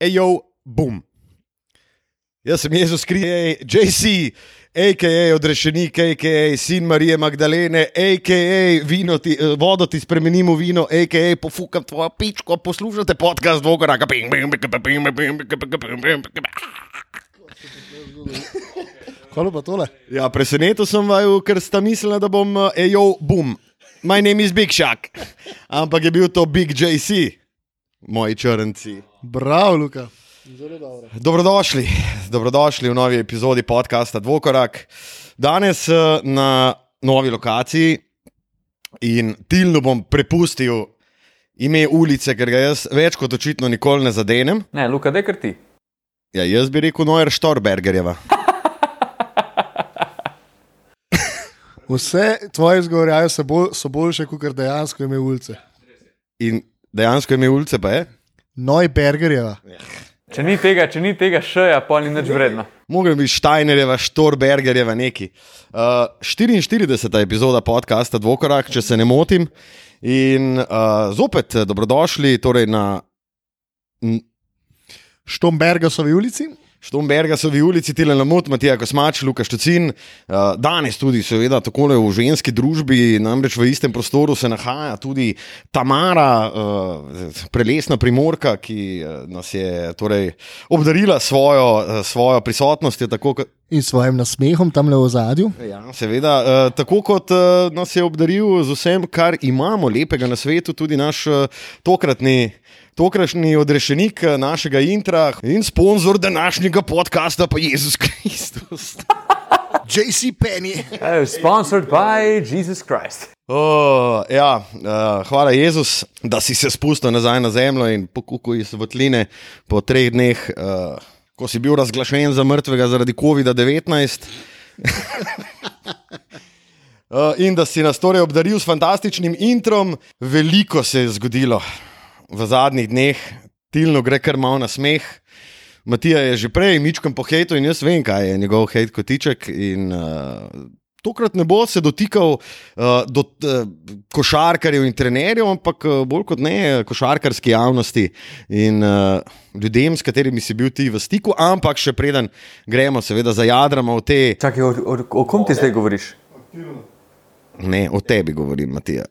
Ejo, bum. Jaz sem Jezus Krij, JC, a.k.a. odrešenik, a.k.a. sin Marije Magdalene, a.k.a. vino ti, eh, vodo ti spremenimo v vino, a.k.a. pofukam tvojo pičko, poslušate podcast Vogora. Kaj pa tole? Ja, presenetil sem vaju, ker sta mislila, da bom eh, ejo, bum. My name is Big Shaq, ampak je bil to Big JC, moji črnci. Bravo, Luka. Dobro. Dobrodošli, dobrodošli v novi epizodi podcasta Dvokorak. Danes eh, na novi lokaciji in tilno bom prepustil ime ulice, ker ga jaz več kot očitno nikoli ne zadenem. Ne, Luka, dekar ti. Ja, jaz bi rekel Noer Štorbergerjeva. Vse tvoje izgovorjaje so, bolj, so boljše, kot dejansko ime ulice. In dejansko ime ulice pa je. Noj Bergerjeva. Če ni tega, če ni tega šeja, pa ni nič vredno. Mogoče bi Steinerjeva, Štorbergerjeva neki. Uh, 44. epizoda podcasta Dvokorak, če se ne motim. In uh, zopet eh, dobrodošli torej na Štombergasovi ulici. Štombergasovi ulici, Tile Lamut, Matija Kosmač, Luka Štocin. Uh, danes tudi, seveda, tako v ženski družbi, namreč v istem prostoru se nahaja tudi Tamara, uh, prelesna primorka, ki uh, nas je torej, obdarila svojo, svojo prisotnostjo. Kot- In svojim nasmehom tam le v zadju. Ja, seveda, uh, tako kot uh, nas je obdaril z vsem, kar imamo lepega na svetu, tudi naš uh, tokratni. Tokratni odrešenik eh, našega intra in sponzor današnjega podcasta pa je Jezus Kristus. JC Penny. Uh, sponsored by Jesus Christ. Oh, ja, uh, hvala, Jezus, da si se spustil nazaj na zemljo in pokukal iz vrtline po treh dneh, uh, ko si bil razglašen za mrtvega zaradi COVID-19. Uh, in da si nas torej obdaril s fantastičnim introm, veliko se je zgodilo v zadnjih dneh, tilno gre kar malo na smeh. Matija je že prej mičkam pohejto in jaz vem, kaj je njegov hejt kotiček. In, uh, tokrat ne bo se dotikal uh, do uh, košarkarjev in trenerjev, ampak uh, bolj kot ne košarkarske javnosti in uh, ljudem, s katerimi si bil ti v stiku. Ampak še preden gremo, seveda, zajadramo v te. Čakaj, o, o, o kom ti zdaj govoriš? Ne, o tebi govorim, Matija.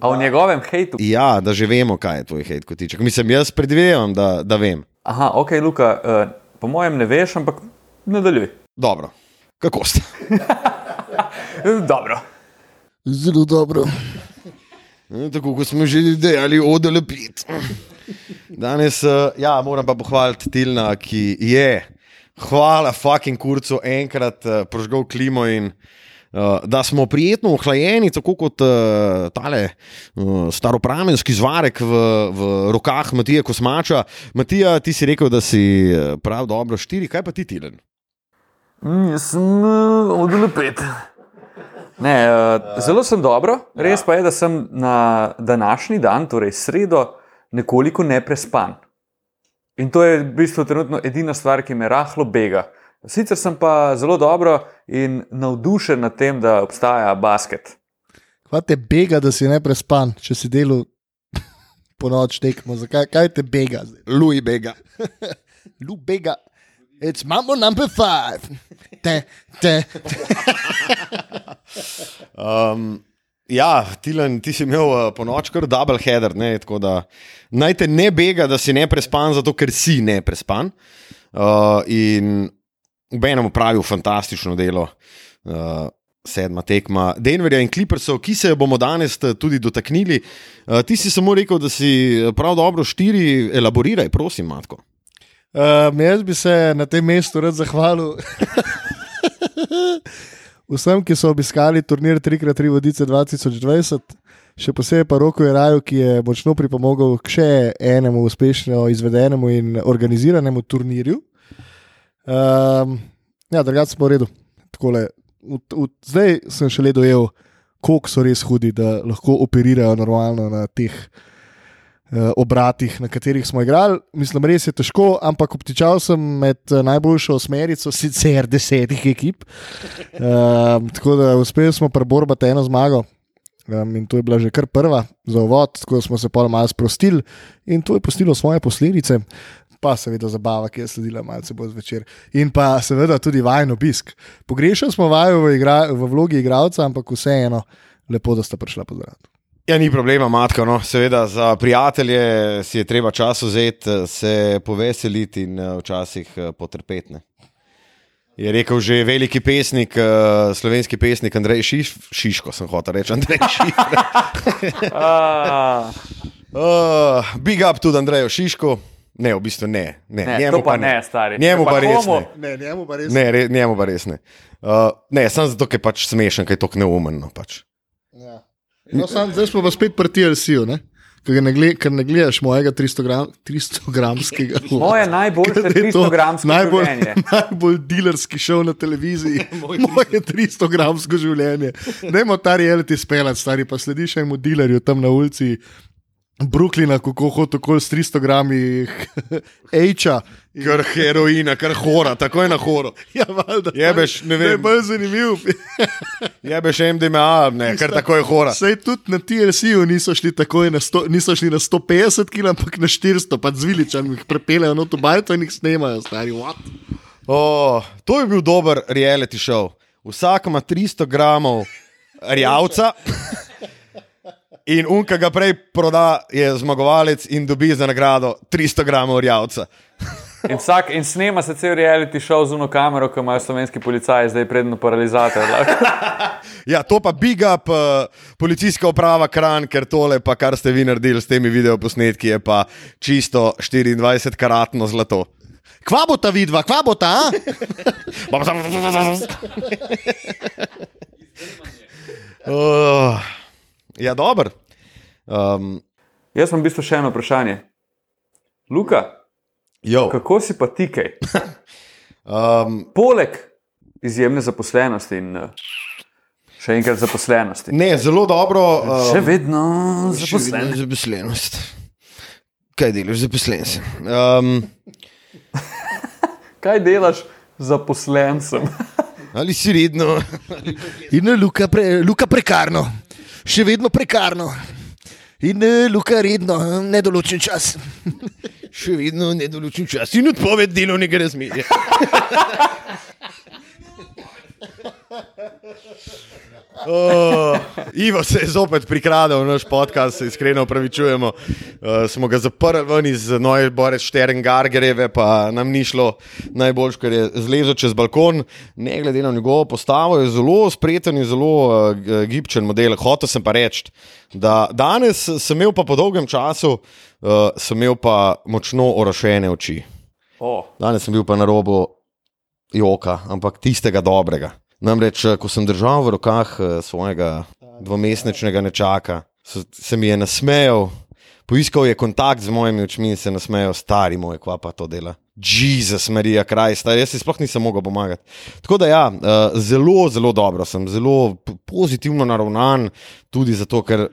A o njegovem hejtu? Ja, da že vemo, kaj je tvoj hejt kotiček. Mislim, jaz predvidevam, da, da vem. Aha, ok, Luka, uh, po mojem ne veš, ampak nadaljuj. Dobro, kako ste? Dobro. Zelo dobro. Tako kot smo že dejali, odele pit. Danes, eh, ja, moram pa pohvaliti Tilna, ki je, hvala fucking kurcu, enkrat eh, prožgal klimo in uh, da smo prijetno ohlajeni, tako kot uh, tale uh, staropramenski zvarek v, v rokah Matija Kosmača. Matija, ti si rekel, da si prav dobro štiri, kaj pa ti Tilen? Mm, jaz sem uh, odlepet. Ne, uh, zelo sem dobro, res pa je, da sem na današnji dan, torej sredo, nekoliko neprespan. In to je v bistvu trenutno edina stvar, ki me rahlo bega. Sicer sem pa zelo dobro in navdušen nad tem, da obstaja basket. Kaj te bega, da si ne prespan, če si delal po noč tekmo? Zakaj kaj te bega? Louis Bega. Lu bega. It's mambo number five. Te, te. Um, ja, Tilen, ti si imel uh, po noč kar double header, ne, tako da naj te ne bega, da si ne prespan, zato ker si ne prespan. Uh, in v enem upravil fantastično delo. Uh, Sedma tekma Denverja in Clippersov, ki se bomo danes eh, tudi dotaknili. Uh, ti si samo rekel, da si eh, prav dobro štiri, elaboriraj, prosim, Matko. Um, jaz bi se na tem mestu rad zahvalil vsem, ki so obiskali turnir 3x3 vodice 2020, še posebej pa Roko Jeraju, ki je močno pripomogel k še enemu uspešno izvedenemu in organiziranemu turnirju. Um, ja, drugače smo v redu. Takole, v, v, zdaj sem šele dojel, koliko so res hudi, da lahko operirajo normalno na teh eh, obratih, na katerih smo igrali. Mislim, res je težko, ampak obtičal sem med eh, najboljšo osmerico, sicer desetih ekip. Um, tako da uspeli smo preborbati eno zmago. Um, in to je bila že kar prva za uvod, tako da smo se pa malo sprostili in to je postilo svoje posledice. Pa seveda zabava, ki je sledila malce bolj zvečer. In pa seveda tudi vajen obisk. Pogrešali smo vaju v, igra, v vlogi igralca, ampak vseeno lepo, da ste prišla pozdraviti. Ja, ni problema, matka. No. Seveda za prijatelje si je treba čas vzeti, se poveseliti in včasih potrpeti. ne. Je rekel že veliki pesnik, eh, slovenski pesnik Andrej Šiš, Šiško, sem hotel reči, Andrej Šiško. Uh, big up tudi Andreju Šišku. Ne, v bistvu ne. ne, ne, njemu pa ne, stari. Njemu To pa res ne. Ne, njemu pa res. Ne, re, njemu pa res ne. Uh, ne, samo zato, ker je pač smešen, ker je tako neumen. No, pač. Ja. No, sam, zdaj smo pa spet pri TLC-ju, ne? ker ne, gled, ker ne gledaš mojega 300, gram, 300 gramskega. Moje najboljše Ker je to 300 gramsko najbolj, življenje. najbolj dilerski šov na televiziji. Moje 300 gramsko življenje. Dajmo ta reality speljati, stari pa slediš enemu dilerju tam na ulici. Brooklyna, kako hoče okoli s 300 grami H-a. Kar heroina, kar hora, tako je na horo. Ja, valjda. Jebeš, ne vem. Ne, bolj zanimiv. Jebeš MDMA, ne, kar tako je hora. Sej tudi na TLC-ju niso šli takoj na, sto, niso šli na 150 kg, ampak na 400, pa z viličami jih prepelejo na to bajto in jih snemajo, stari. What? Oh, to je bil dober reality show. Vsak ima 300 gramov rjavca. In un, ki ga prej proda, je zmagovalec in dobi za nagrado 300 gramov rjavca. In, vsak, in snema se cel reality show z uno kamero, ki imajo slovenski policaji, zdaj predno paralizator. Ja, to pa big up uh, policijska uprava Kran, ker tole, pa, kar ste vi naredili s temi videoposnetki, je pa čisto 24-karatno zlato. Kva bo ta vidva, kva bo ta? a? Ja, dobro. Um, Jaz imam v bistvu še eno vprašanje. Luka, jo, kako si pa ti kaj? um, Poleg izjemne zaposlenosti in uh, še enkrat zaposlenosti. ne, zelo dobro. Um, Še vedno Še zaposlen. vedno Zaposlenost. Kaj delaš, zaposlen si? Um, Kaj delaš zaposlen sem? ali si redno? In eh, Luka, pre, Luka prekarno, še vedno prekarno. In eh, Luka redno, eh, nedoločen čas. Še vedno nedoločen čas in odpoved delovnega razmerja. Oh, Ivo se je zopet prikradel v naš podcast, iskreno upravičujemo. Uh, smo ga zaprli ven iz Noe Bore Šterngargereve, pa nam ni šlo najboljš, ker je zlezel čez balkon. Ne glede na njegovo postavo, je zelo spreten in zelo uh, gibčen model. Hotel sem pa reči, da danes sem imel pa po dolgem času, uh, sem imel pa močno orošene oči. Oh, Danes sem bil pa na robu joka, ampak tistega dobrega. Namreč, eh, ko sem držal v rokah eh, svojega dvomesečnega nečaka, so- se mi je nasmejal, poiskal je kontakt z mojimi očmi in se nasmejal, stari moj, kva pa to dela. Jezus, Marija, kraj, stari, jaz si sploh nisem mogel pomagati. Tako da, ja, eh, zelo, zelo dobro sem, zelo pozitivno naravnan, tudi zato, ker.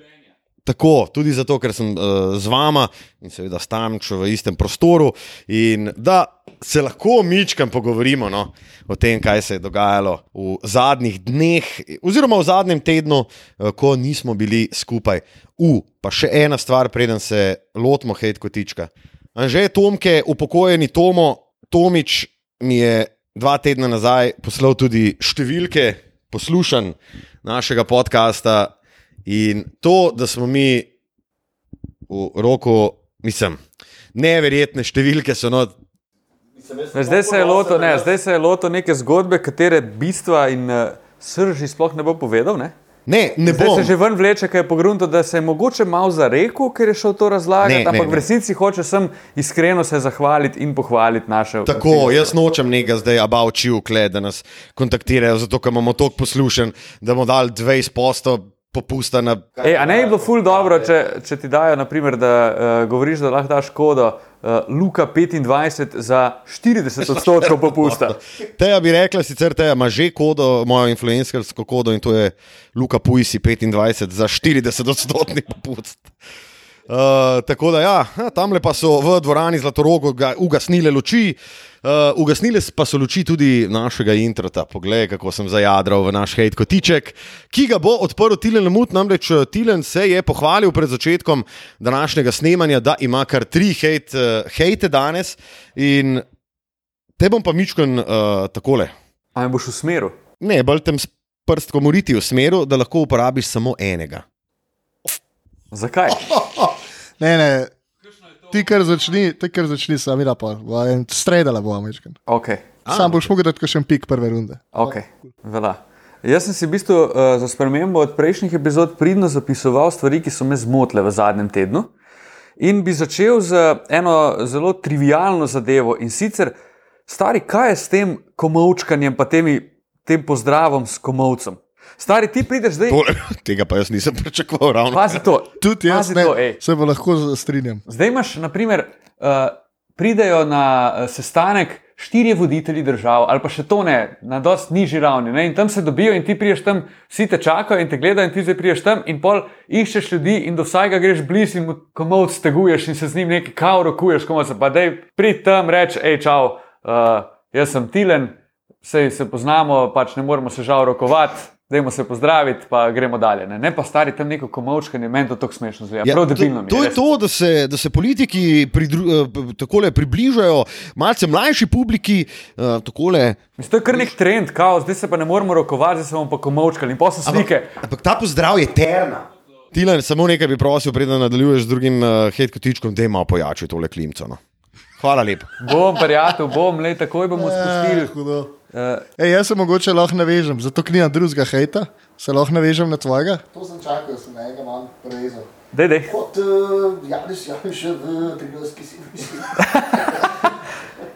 Tako, tudi zato, ker sem uh, z vama in seveda stančo v istem prostoru, in da se lahko mičkam pogovorimo no, o tem, kaj se je dogajalo v zadnjih dneh, oziroma v zadnjem tednu, uh, ko nismo bili skupaj. U, pa še ena stvar, preden se lotimo hejt kotička. Anže Tomke, upokojeni Tomo, Tomič mi je dva tedna nazaj poslal tudi številke poslušanj našega podcasta. In to, da smo mi v roku, mislim, neverjetne številke so. No, zdaj se je loto, ne, zdaj se je loto neke zgodbe, katere bistva in uh, srži sploh ne bo povedal. Ne? ne, ne Zdaj bom. se že ven vleče, ker je pogrunto, da se je mogoče malo zarekel, ker je šel to razlagati, Ne, ne, ampak ne. v resnici hoče sem iskreno se zahvaliti in pohvaliti naše Tako, jaz nočem nekaj zdaj abavčiv, da nas kontaktirajo, zato ker imamo toliko poslušen, da bomo dali 20 postov popusta na. Ej, a ne bi bilo ful dobro, če, če ti dajo, naprimer, da uh, govoriš, da lahko daš kodo uh, Luka 25 za 40 odstotkov popusta. Teja bi rekla, sicer Teja ima že kodo, mojo influencersko kodo in to je Luka Pujsi 25 za 40 odstotni popust. Uh, tako da, ja, tam pa so v dvorani Zlatorogo ga- ugasnile luči, uh, ugasnile pa so luči tudi našega introta. Poglej, kako sem zajadral v naš hejt kotiček, ki ga bo odprl Tilen Lemut. Namreč eh, Tilen se je pohvalil pred začetkom današnjega snemanja, da ima kar tri hejt, uh, hejte danes. In te bom pa mičken uh, takole. A me boš usmeril? Ne, bolj tem s prstkom uriti v smeru, da lahko uporabiš samo enega. Zakaj? Ne, ne. Ti kar začni, ti kar začni, sami da pa. Stredala bo ameriškan. Okay. Sam boš mogel dati še en pik prve runde. Okay. Vela. Jaz sem si v bistvu uh, za spremembo od prejšnjih epizod pridno zapisoval stvari, ki so me zmotile v zadnjem tednu. In bi začel z eno zelo trivialno zadevo in sicer, stari, kaj je s tem komovčkanjem, pa temi, tem pozdravom s komovcem. Stari, ti prideš zdaj. Tole, tega pa jaz nisem pričakoval ravno. Pazi to. Tudi jaz ne, to, ej. se pa lahko strinjam. Zdaj imaš, naprimer, uh, pridejo na uh, sestanek štirje voditelji držav, ali pa še to ne, na dost nižji ravni. Ne? In tam se dobijo, in ti priješ tam, vsi te čakajo in te gledajo, in ti zdaj priješ tam, in pol iščeš ljudi, in do vsakega greš blizu, in mu komod steguješ, in se z njim nekaj kao rokuješ, komod se pa dej, prid tam, reč, hej, čau, uh, jaz sem Tilen, sej se poznamo, pač ne moremo se žal rokovati. Dajmo se pozdraviti, pa gremo dalje. Ne, ne pa stari tam neko komovčkanje, meni to tako smešno zgleda. Ja, Prav debilno mi to, to je res. to, da se, da se politiki pridru, eh, takole približajo malce mlajši publiki. eh, Takole, Mislim, to je kar nek trend, kao, zdaj se pa ne moremo rokovati, zdaj se bomo pa komovčkali in posel slike. ampak ta pozdrav je terna. Tilan, samo nekaj bi prosil, preden nadaljuješ z drugim uh, hitkotičkom, da ima pojači tole klimco. No. Hvala lepa. Bom, prijatelj, bom, le takoj bomo spustili. Eh. Uh, Ej, jaz se mogoče lahko navežem, zato nimam drugega hejta, se lahko navežem na tvojega. To sem čakal, sem enega manj prevezal. dej, dej. Kot uh, Janis Janš v Triglavski sivi.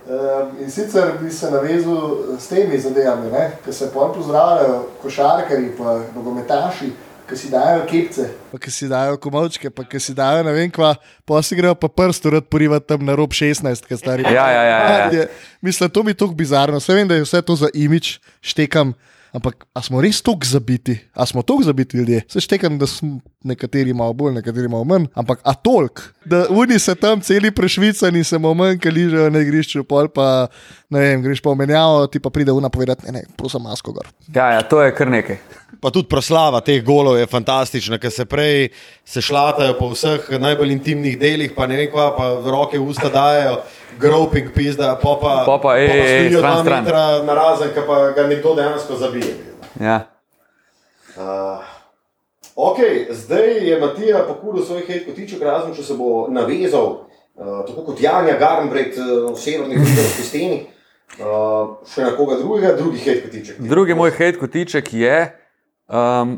Um, in sicer bi se navezal s temi zadevami, ki se pol pozdravljajo, košarkari, pa nogometaši, ki si dajo kepce. Pa ki si dajo komovčke, pa ki si dajo ne vem kva, pa si grejo pa prst rad porivati tam na rob 16, ki stari. Ja, ja, ja, ja. Mislim, to mi je tako bizarno. Vse vem, da je vse to za imič, štekam. Ampak, a smo res tako zabiti? A smo tako zabiti ljudje? Se štekam, da smo nekateri malo bolj, nekateri malo manj. Ampak, a tolk, da oni se tam celi prešvicani, se malo manj, ki ližejo na igrišču, pol pa, ne vem, greš pa v menjavo, ti pa pride una povedati, ne, ne, prosim, masko gor. Ja, ja, to je kar nekaj. Pa tudi proslava teh golov je fantastična, ker se prej se šlatajo po vseh najbolj intimnih delih, pa ne vem, kva, pa roke v usta dajo, groping pizda, popa, Pa pa, ej, ej, stojijo stran, dva stran. metra na razen, ki pa ga nekdo dejansko zabije. Ja. Uh, ok, zdaj je Matija pokuril svoj hit kotiček, razen če se bo navezal, uh, tako kot Janja Garnbret uh, v severni Ljubljani steni, uh, še na koga drugega, drugi hit kotiček. Drugi moj hejt kotiček je um,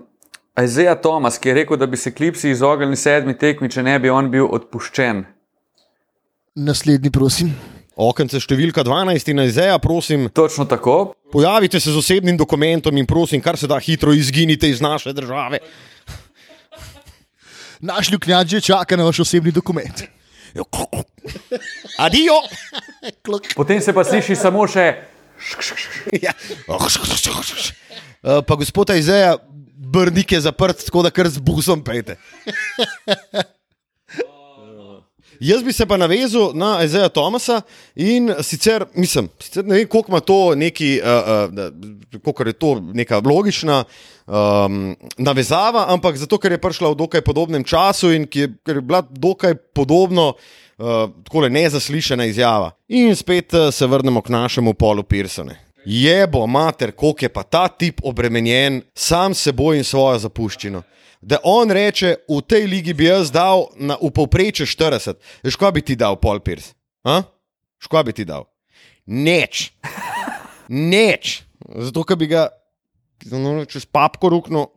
Isaiah Thomas, ki je rekel, da bi se klipsi izognili sedmi tekmi, če ne bi on bil odpuščen. Naslednji, prosim. Okence številka 12 in Izeja, prosim, Točno tako. pojavite se z osebnim dokumentom in prosim, kar se da hitro izginite iz naše države. Naš ljuknjač že čaka na vaš osebni dokument. Adijo! Potem se pa sliši samo še. Ja. Uh, pa gospod Izeja, brnik je zaprt, tako da kar z busom pejte. Jaz bi se pa navezal na Izeja Tomasa in sicer, mislim, sicer ne vem, koliko ima to neki, uh, uh, koliko je to neka logična um, navezava, ampak zato, ker je prišla v dokaj podobnem času in ki je, ker je bila dokaj podobno, uh, tako nezaslišana izjava. In spet uh, se vrnemo k našemu polu Pearsonu. Jebo, mater, koliko je pa ta tip obremenjen sam seboj in svojo zapuščino. Da on reče, v tej ligi bi jaz dal na, v povprečju 40. Veš, kaj bi ti dal, Paul Pierce? Škoda bi ti dal? Neč. Neč. Zato, ker bi ga no, čez papko ruknil.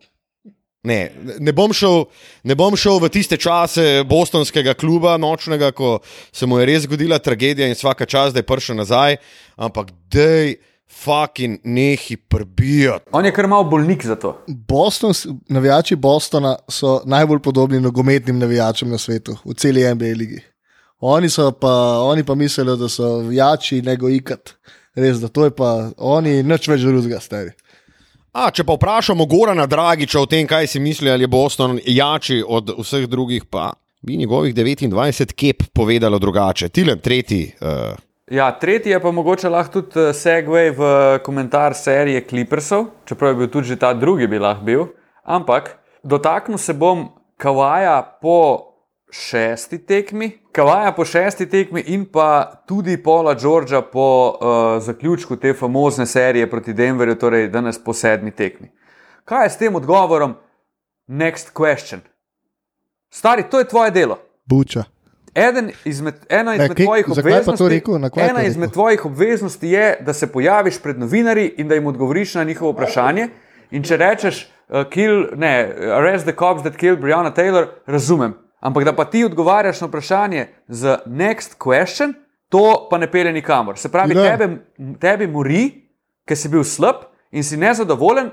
Ne, ne, bom šel, ne bom šel v tiste čase bostonskega kluba nočnega, ko se mu je res zgodila tragedija in vsaka čas, da je prišel nazaj, ampak dej. Fucking nehi prbijati. On je kar mal bolnik za to. Boston, navijači Bostona so najbolj podobni nogometnim navijačem na svetu, v celi NBA ligi. Oni, so pa, oni pa mislijo, da so vijači, nego ikat. Res, da to je pa oni, nič več drugega stari. A, če pa vprašamo Gorana Dragiča o tem, kaj si misli, ali je Boston jači od vseh drugih, pa bi njegovih 29 kep povedalo drugače. Tilen, tretji. Uh, Ja, tretji je pa mogoče lahko tudi eh, segway v komentar serije Clippersov, čeprav je bil tudi že ta drugi, bi lahko bil. Ampak dotaknil se bom Kawaja po šesti tekmi, Kawaja po šesti tekmi in pa tudi Paula Georgea po uh, zaključku te famozne serije proti Denverju, torej danes po sedmi tekmi. Kaj je s tem odgovorom? Next question. Stari, to je tvoje delo. Buča. Eden izmed, ena izmed, kje- tvojih, obveznosti, rekel? Ena izmed tvojih obveznosti je, da se pojaviš pred novinarji in da jim odgovoriš na njihovo vprašanje. In če rečeš, uh, kill, ne, arrest the cops that killed Brianna Taylor, razumem. Ampak da pa ti odgovarjaš na vprašanje z next question, to pa ne pele nikamor. Se pravi, Ja. tebe, tebi mori, ker si bil slab in si nezadovoljen,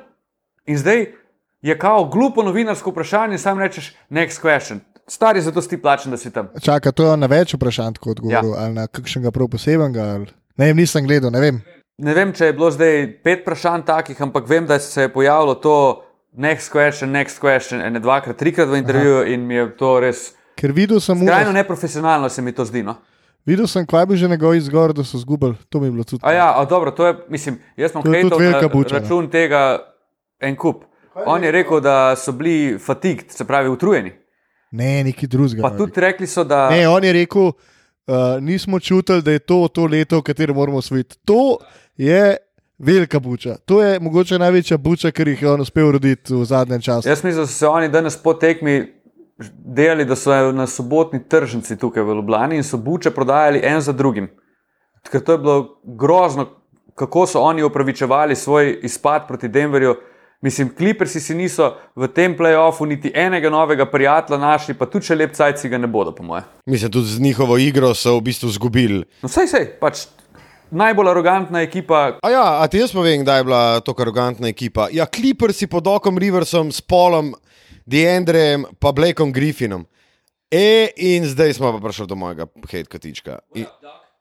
in zdaj je kao glupo novinarsko vprašanje, in sam rečeš next question. Stari, zato si ti plačen, da si tam. Čaka, to je na več vprašanj tako odgovoril, ja. ali na kakšnega prav posebenega. Ali... Ne vem, nisem gledal, ne vem. Ne vem, če je bilo zdaj pet vprašanj takih, ampak vem, da se je pojavilo to next question, next question, ene dvakrat, trikrat v intervjuju Aha. in mi je to res Ker videl sem, skrajno neprofesionalno, se mi to zdi. No? videl sem, kaj bi že njegov izgovor, da so zgubili. To mi je bilo tudi. A ja, a dobro, to je, mislim, jaz sem To je tudi hejtal buča, ne. račun tega en kup. On je rekel, da so bili fatigd, se pravi utrujeni. Ne, neki drugega. Pa tudi rekli so, da. Ne, on je rekel, uh, nismo čutili, da je to to leto, v katerem moramo osvojiti. To je velika buča. To je mogoče največja buča, ker jih je on uspel roditi v zadnjem času. Jaz mislim, da so se oni danes po tekmi delali, da so na sobotni tržnici tukaj v Ljubljani in so buče prodajali en za drugim. Ker to je bilo grozno, kako so oni upravičevali svoj izpad proti Denverju. Mislim, klipersi si niso v tem playoffu niti enega novega prijatelja našli, pa tudi če lep cajci ga ne bodo, po moje. mislim, tudi z njihovo igro so v bistvu izgubili. No, sej, sej, pač najbolj arogantna ekipa. A ja, a ti jaz povem, kdaj je bila to arogantna ekipa? Ja, Clippersi pod Okom Riversom, s Polom, Deandrejem, pa Blakeom Griffinom. E, in zdaj smo pa prišli do mojega hate kotička. In,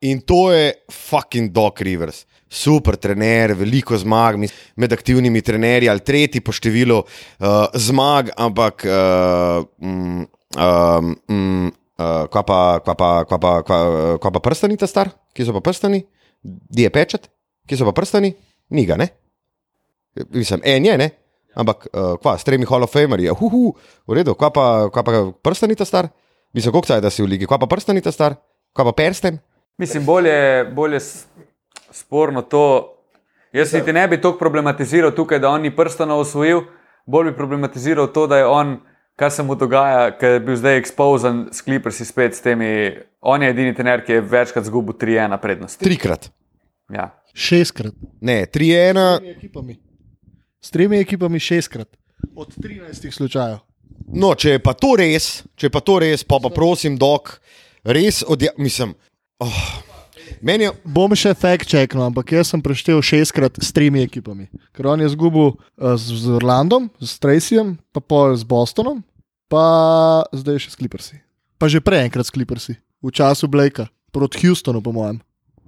in to je fucking Doc Rivers. Super trener, veliko zmag med aktivnimi trenerji, ali tretji po številu uh, zmag, ampak uh, mm, um, mm, uh, kva pa, kva pa, kva pa, kva, kva pa prstani ta star, ki so pa prstani, di je pečat, ki so pa prstani, ni ga, ne? Mislim, en je, ne? Ampak, uh, kva, s tremi Hall of Famerji, uhu, v redu, kva pa, kva pa prstani ta star? Mislim, koliko caj, da si v ligi, kva pa prstani ta star, kva pa persten? Mislim, bolje, bolje sporno to. Jaz niti ne bi tako problematiziral tukaj, da on ni prstano osvojil, bolj bi problematiziral to, da je on, kar se mu dogaja, ker je bil zdaj expozan s Clippersi spet s temi. On je edini trener, ki je večkrat zgubil 3-1 prednost. Trikrat. Ja. Šestkrat. Ne, tri ena, S tremi ekipami. S tremi ekipami šestkrat. Od 13 slučajev. no, če je pa to res, če je pa to res, pa pa prosim, dok, res odja, mislim. Oh, meni je, Bom še fact-checknil, ampak jaz sem preštel šestkrat s tremi ekipami. Ker on je zgubil uh, z, z Orlandom, s Tracyjem, pa pol z Bostonom, pa zdaj še s Clippersi. Pa že prej enkrat s Clippersi, v času Blakea, proti Houstonu, po mojem.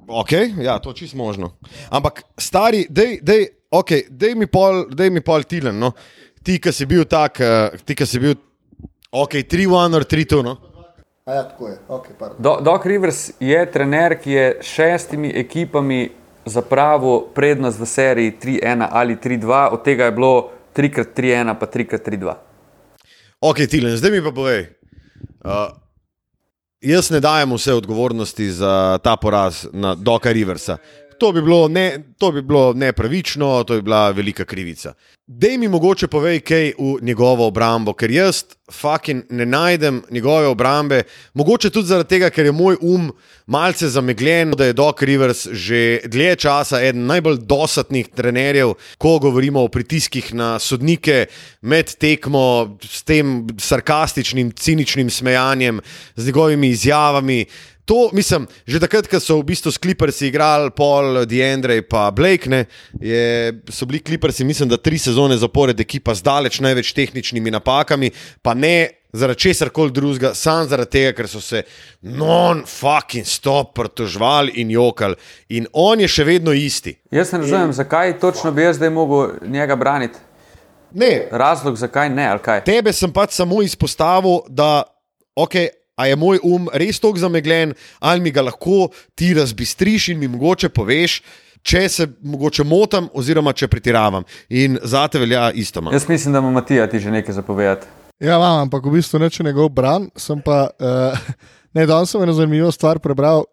ok, ja, to čist možno. Ampak, stari, dej, dej, okay, dej mi pol, dej mi pol tilen, no. Ti, ki si bil tak, uh, ti, ki si bil, ok, 3-1 ali 3-2, no. A ja, tako je. Okay, Do, Doc Rivers je trener, ki je s šestimi ekipami zapravil prednost v seriji 3-1 ali 3-2, od tega je bilo 3x3-1, pa 3x3-2. Ok, Tilen, zdaj mi pa povej. Uh, jaz ne dajem vse odgovornosti za ta poraz na Doka Riversa. To bi, bilo ne, to bi bilo nepravično, to bi bila velika krivica. Dej mi mogoče povej kaj v njegovo obrambo, ker jaz fucking ne najdem njegove obrambe, mogoče tudi zaradi tega, ker je moj um malce zamegljen, da je Doc Rivers že dlje časa eden najbolj dosadnih trenerjev, ko govorimo o pritiskih na sodnike med tekmo, s tem sarkastičnim, ciničnim smejanjem, z njegovimi izjavami. To, mislim, že takrat, ko so v bistvu s Clippersi igrali Paul, Deandre in Blake, ne, je, so bili Clippersi, mislim, da tri sezone zapored ekipa z daleč največ tehničnimi napakami, pa ne zaradi česar koli drugega, samo zaradi tega, ker so se non-fucking stop pritožvali in jokali. In on je še vedno isti. Jaz ne razumem, zakaj točno bi jaz zdaj mogel njega braniti. Ne, Razlog, zakaj ne, ali kaj. tebe sem pač samo izpostavil, da ok, a je moj um res tako zamegljen, ali mi ga lahko ti razbistriš in mi mogoče poveš. Če se mogoče motim, oziroma če pretiravam, in za te velja isto. man. Jaz mislim, da ima Matija ti že nekaj zapovedati. Ja, imam, ampak v bistvu neče njegov bran. Sem pa, uh, ne, danes sem eno zanimivo stvar prebral,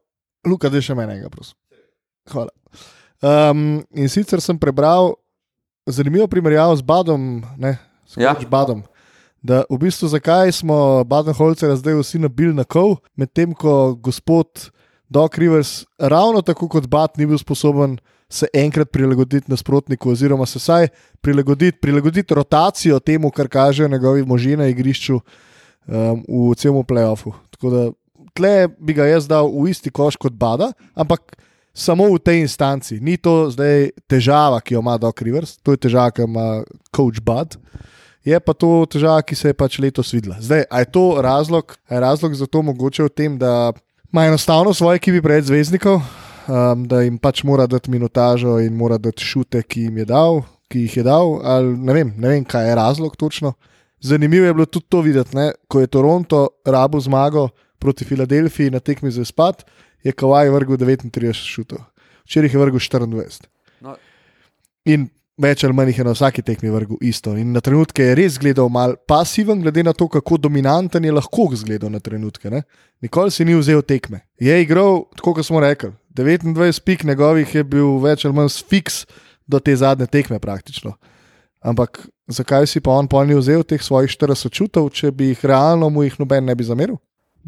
Luka, da še menega, prosim. Hvala. Um, in sicer sem prebral zanimivo primerjavo z Badom, ne, s Ja. ja. Badom. Da v bistvu zakaj smo Badenholcera zdaj vsi nabili na kov, medtem ko gospod Doc Rivers ravno tako kot Bad ni bil sposoben se enkrat prilagoditi nasprotniku, oziroma se vsaj prilagoditi, prilagoditi rotacijo temu, kar kažejo njegovi možje na igrišču um, v celem playoffu. Tako da tle bi ga jaz dal v isti koš kot Bada, ampak samo v tej instanci. Ni to zdaj težava, ki jo ima Doc Rivers, to je težava, ki jo ima coach Bud. Je pa to težava, ki se je pač letos videla. Zdaj, a je to razlog, a je razlog za to mogoče v tem, da ima enostavno svoje ekipi preveč zvezdnikov, um, da jim pač mora dati minutažo in mora dati šute, ki jim je dal, ki jih je dal. Ali, ne, vem, ne vem, kaj je razlog točno. Zanimivo je bilo tudi to videti, ne? ko je Toronto rabo zmago proti Filadelfiji na tekmi za izpad, je Kawaj vrgel 39 šutov, včeraj je vrgel 24. No, In več ali manj je na vsaki tekmi vrgel isto. In na trenutke je res gledal mal pasiven, glede na to, kako dominanten je lahko zgledal na trenutke. Ne? Nikoli si ni vzel tekme. Je igral, tako kot smo rekli, 29 pik njegovih je bil več ali manj fiks do te zadnje tekme praktično. Ampak zakaj si pa on pol ni vzel teh svojih 40 čutov, če bi jih realno mu jih noben ne bi zameril?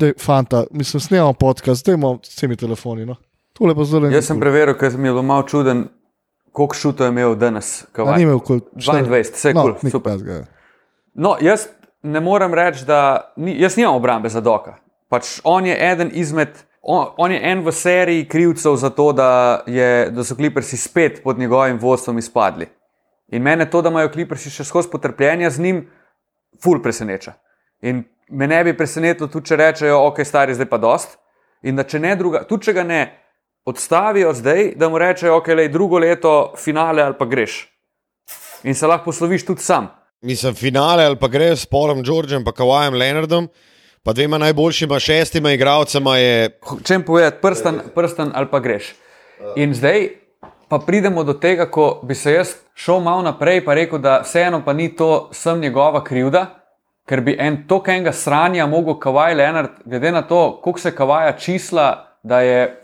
Dej, fanta, mislim, snemamo podcast, zdaj imamo s temi telefoni. No. Jaz sem preveril, ker mi je bilo malo čuden, koliko šutov je imel danes. A Kawhi. ni imel kul. 22, vse no, kul, super. takega. No, jaz ne morem reči, da ni, jaz nimam obrambe za Doka. Pač on je eden izmed, on, on je en v seriji krivcev za to, da, je, da so kliprsi spet pod njegovim vodstvom izpadli. In mene to, da imajo kliprsi še skozi potrpljenje z njim, ful preseneča. In me ne bi presenetilo, tudi če rečejo, ok, stari, zdaj pa dost. In da če ne druga, tudi če ga ne odstavijo zdaj, da mu rečejo, ok, lej, drugo leto finale ali pa greš. In se lahko posloviš tudi sam. Mislim, finale ali pa gre s Polom Georgem, pa Kawajem Leonardom, pa dvema najboljšima šestima igralcema je. Če jim povedati, prsten, prsten ali pa greš. In zdaj pa pridemo do tega, ko bi se jaz šel malo naprej in rekel, da vseeno pa ni to sem njegova krivda, ker bi en tokenga sranja mogel Kawhi Leonard, glede na to, koliko se Kawhija čisla, da je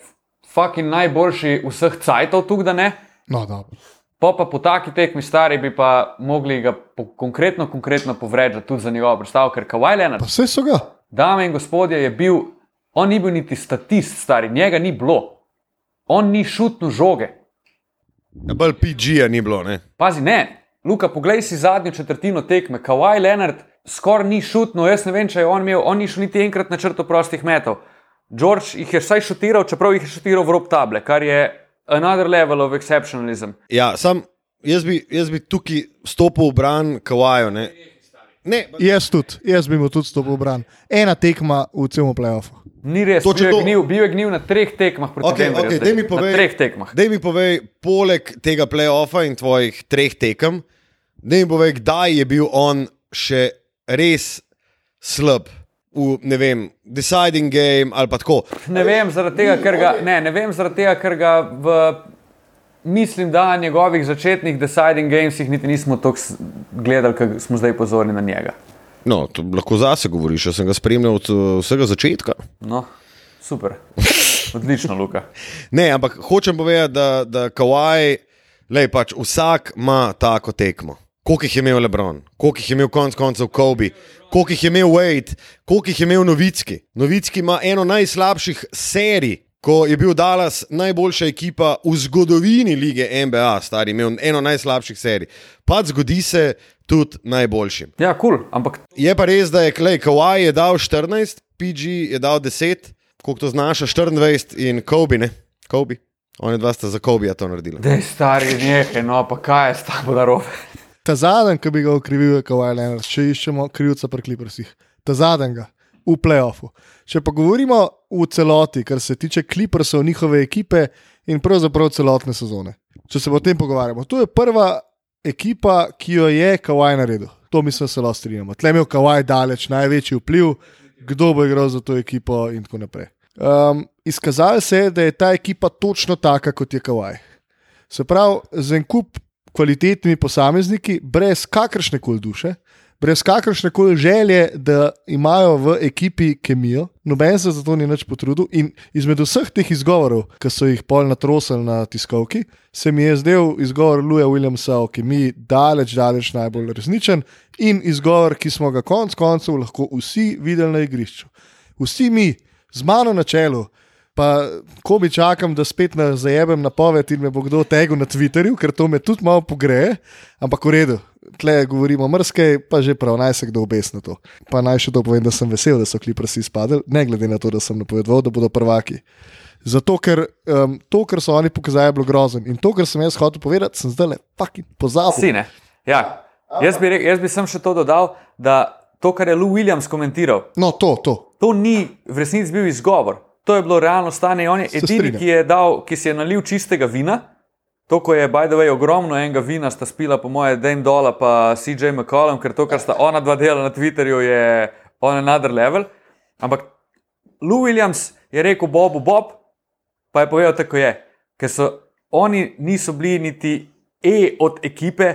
fucking najboljši vseh cajtov tukaj, da ne. No, dobro. Pa, pa po taki tekmi stari bi pa mogli ga po, konkretno, konkretno povrežati tudi za njegovo predstavo, ker Kawhi Leonard Pa vse so ga. Dame in gospodje, je bil, on ni bil niti statist, stari, njega ni bilo. On ni šutno žoge. Ja, Bolj PG-ja ni bilo. Ne? Pazi, ne, Luka, poglej si zadnjo četrtino tekme. Kawhi Leonard skoraj ni šutno, jaz ne vem, če je on imel, on ni šel niti enkrat na črto prostih metov. George jih je vsaj šutiral, čeprav jih je šutiral v rob table, kar je another level of exceptionalism. Ja, sam jaz bi, jaz bi tukaj stopil v bran Kawaju. Ne? Ne, Jaz tudi, jaz bi mu tudi stopil v bran. Ena tekma v celem playoffu. Ni res, To, bil je, to- gnil, bil je gnil na treh tekmah proti Okay, Denverju okay, zdaj. daj mi povej, Na treh tekmah. Daj mi povej, poleg tega playoffa in tvojih treh tekem, daj mi povej, kdaj je bil on še res slab v, ne vem, deciding game ali pa tako. Ne vem, zaradi tega, ker ga, ne, ne vem, zaradi tega, ker ga v, mislim, da na njegovih začetnih deciding gamesih niti nismo tako gledali, ker smo zdaj pozorni na njega. No, to lahko zase govoriš, jaz sem ga spremljal od uh, vsega začetka. No, super. Odlično, Luka. Ne, ampak hočem povedati, da, da Kawaj, lej pač vsak ima tako tekmo. Koliko jih je imel Lebron, koliko jih je imel konec koncev Kobe, koliko jih je imel Wade, koliko jih je imel Novicki. Novicki ima eno najslabših serij, ko je bil Dallas najboljša ekipa v zgodovini lige NBA, stari, imel eno najslabših serij. Pa zgodi se tudi najboljšim. Ja, kul, cool, ampak Je pa res, da je Klej Kawhi je dal 14, PG je dal 10, koliko to znaša 24 in Kobe, ne? Kobe. Oni dva sta za Kobe to naredili. da je stari nekaj, no pa kaj je s tabo narobe. Ta zadnji, ki bi ga okrivil, je Kawhi Leonard, če iščemo krivca pri Clippersih. Ta zadnjega v playoffu. Če pa govorimo v celoti, kar se tiče Clippersov, njihove ekipe in pravzaprav celotne sezone. Če se o tem pogovarjamo, to je prva ekipa, ki jo je Kawhi naredil. To mislim, da se lahko strinjamo. Tle je imel Kawhi daleč največji vpliv, kdo bo igral za to ekipo in tako naprej. Um, izkazalo se je, da je ta ekipa točno taka, kot je Kawaj. Se pravi, z en kup kvalitetnimi posamezniki, brez kakršne koli duše, brez kakršne koli želje, da imajo v ekipi kemijo, noben se za to ni več potrudil. In izmed vseh teh izgovorov, ki so jih pol natrosili na tiskovki, se mi je zdel izgovor Louisa Williamsa o kemiji daleč, daleč najbolj resničen in izgovor, ki smo ga konec koncev lahko vsi videli na igrišču. Vsi mi, z mano na čelu. Pa, ko mi čakam, da spet na zajemem napoved in me bo kdo tegel na Twitterju, ker to me tudi malo pogreje, ampak v redu, tle govorimo mrske, pa že prav, naj se kdo obes na to. Pa naj še to povem, da sem vesel, da so kliprsi izpadli, ne glede na to, da sem napovedal, da bodo prvaki. Zato, ker um, to, kar so oni pokazali, je bilo grozno. In to, kar sem jaz hotel povedati, sem zdaj le fucking pozabil. Sine. Ja. Jaz bi, rekel, jaz bi sem še to dodal, da to, kar je Lou Williams komentiral, No, to, to. to ni v resnici bil izgovor. To je bilo realno stanje. On je edini, ki, je dal, ki si je nalil čistega vina. To, ko je, by the way, ogromno enega vina, sta spila, po moje, Dame Dola in CJ McCollum, ker to, kar sta ona dva dela na Twitterju, je on another level. Ampak Lou Williams je rekel Bobu Bob, pa je povedal tako je, ker so oni niso bili niti E od ekipe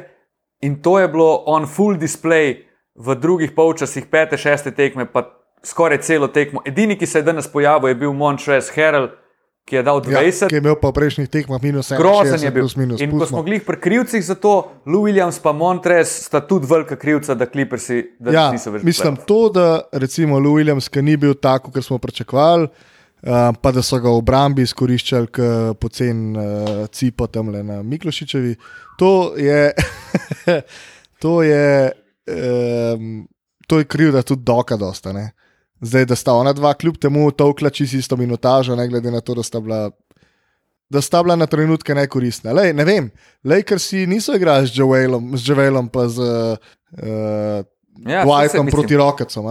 in to je bilo on full display v drugih polčasih, pete, šeste tekme, pa skoraj celo tekmo. Edini, ki se je danes pojavil, je bil Montrez Herald, ki je dal 20. Ja, ki je imel pa v prejšnjih tekmah minus 1. Grozen je bil. Plus, minus, in ko smo bili pri krivcih za to, Lou Williams in Montrez sta tudi velika krivca, da Clippersi da Ja, niso več. mislim, playoff. to, da recimo Lou Williams, ki ni bil tako, kot smo pričakovali, uh, pa da so ga v obrambi izkoriščali, pocen uh, cipo tam le na Miklošičevi, to je, to je, um, to je krivda tudi doka dosta. Ne? Zdaj, da sta ona dva, kljub temu, tolkla čisto isto minutažo, ne glede na to, da sta bila. Da sta bila na trenutke nekoristna. Lej, ne vem, Lakersi niso igrali z Javelom, z Javelom pa z uh, Ja, mislim, proti Rocketsom,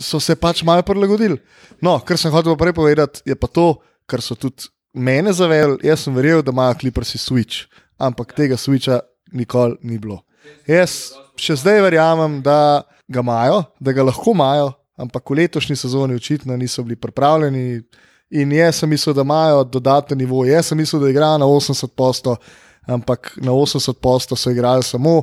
so se pač malo prilagodili. No, kar sem hotel prej povedati, je pa to, kar so tudi mene zavedali. Jaz sem verjel, da imajo kliprsi switch, ampak tega switcha nikoli ni bilo. Jaz še zdaj verjamem, da ga imajo, da ga lahko imajo, ampak v letošnji sezoni očitno niso bili pripravljeni. In jaz sem mislil, da imajo dodaten nivo. Jaz sem mislil, da igrajo na 80%, ampak na 80% so igrali samo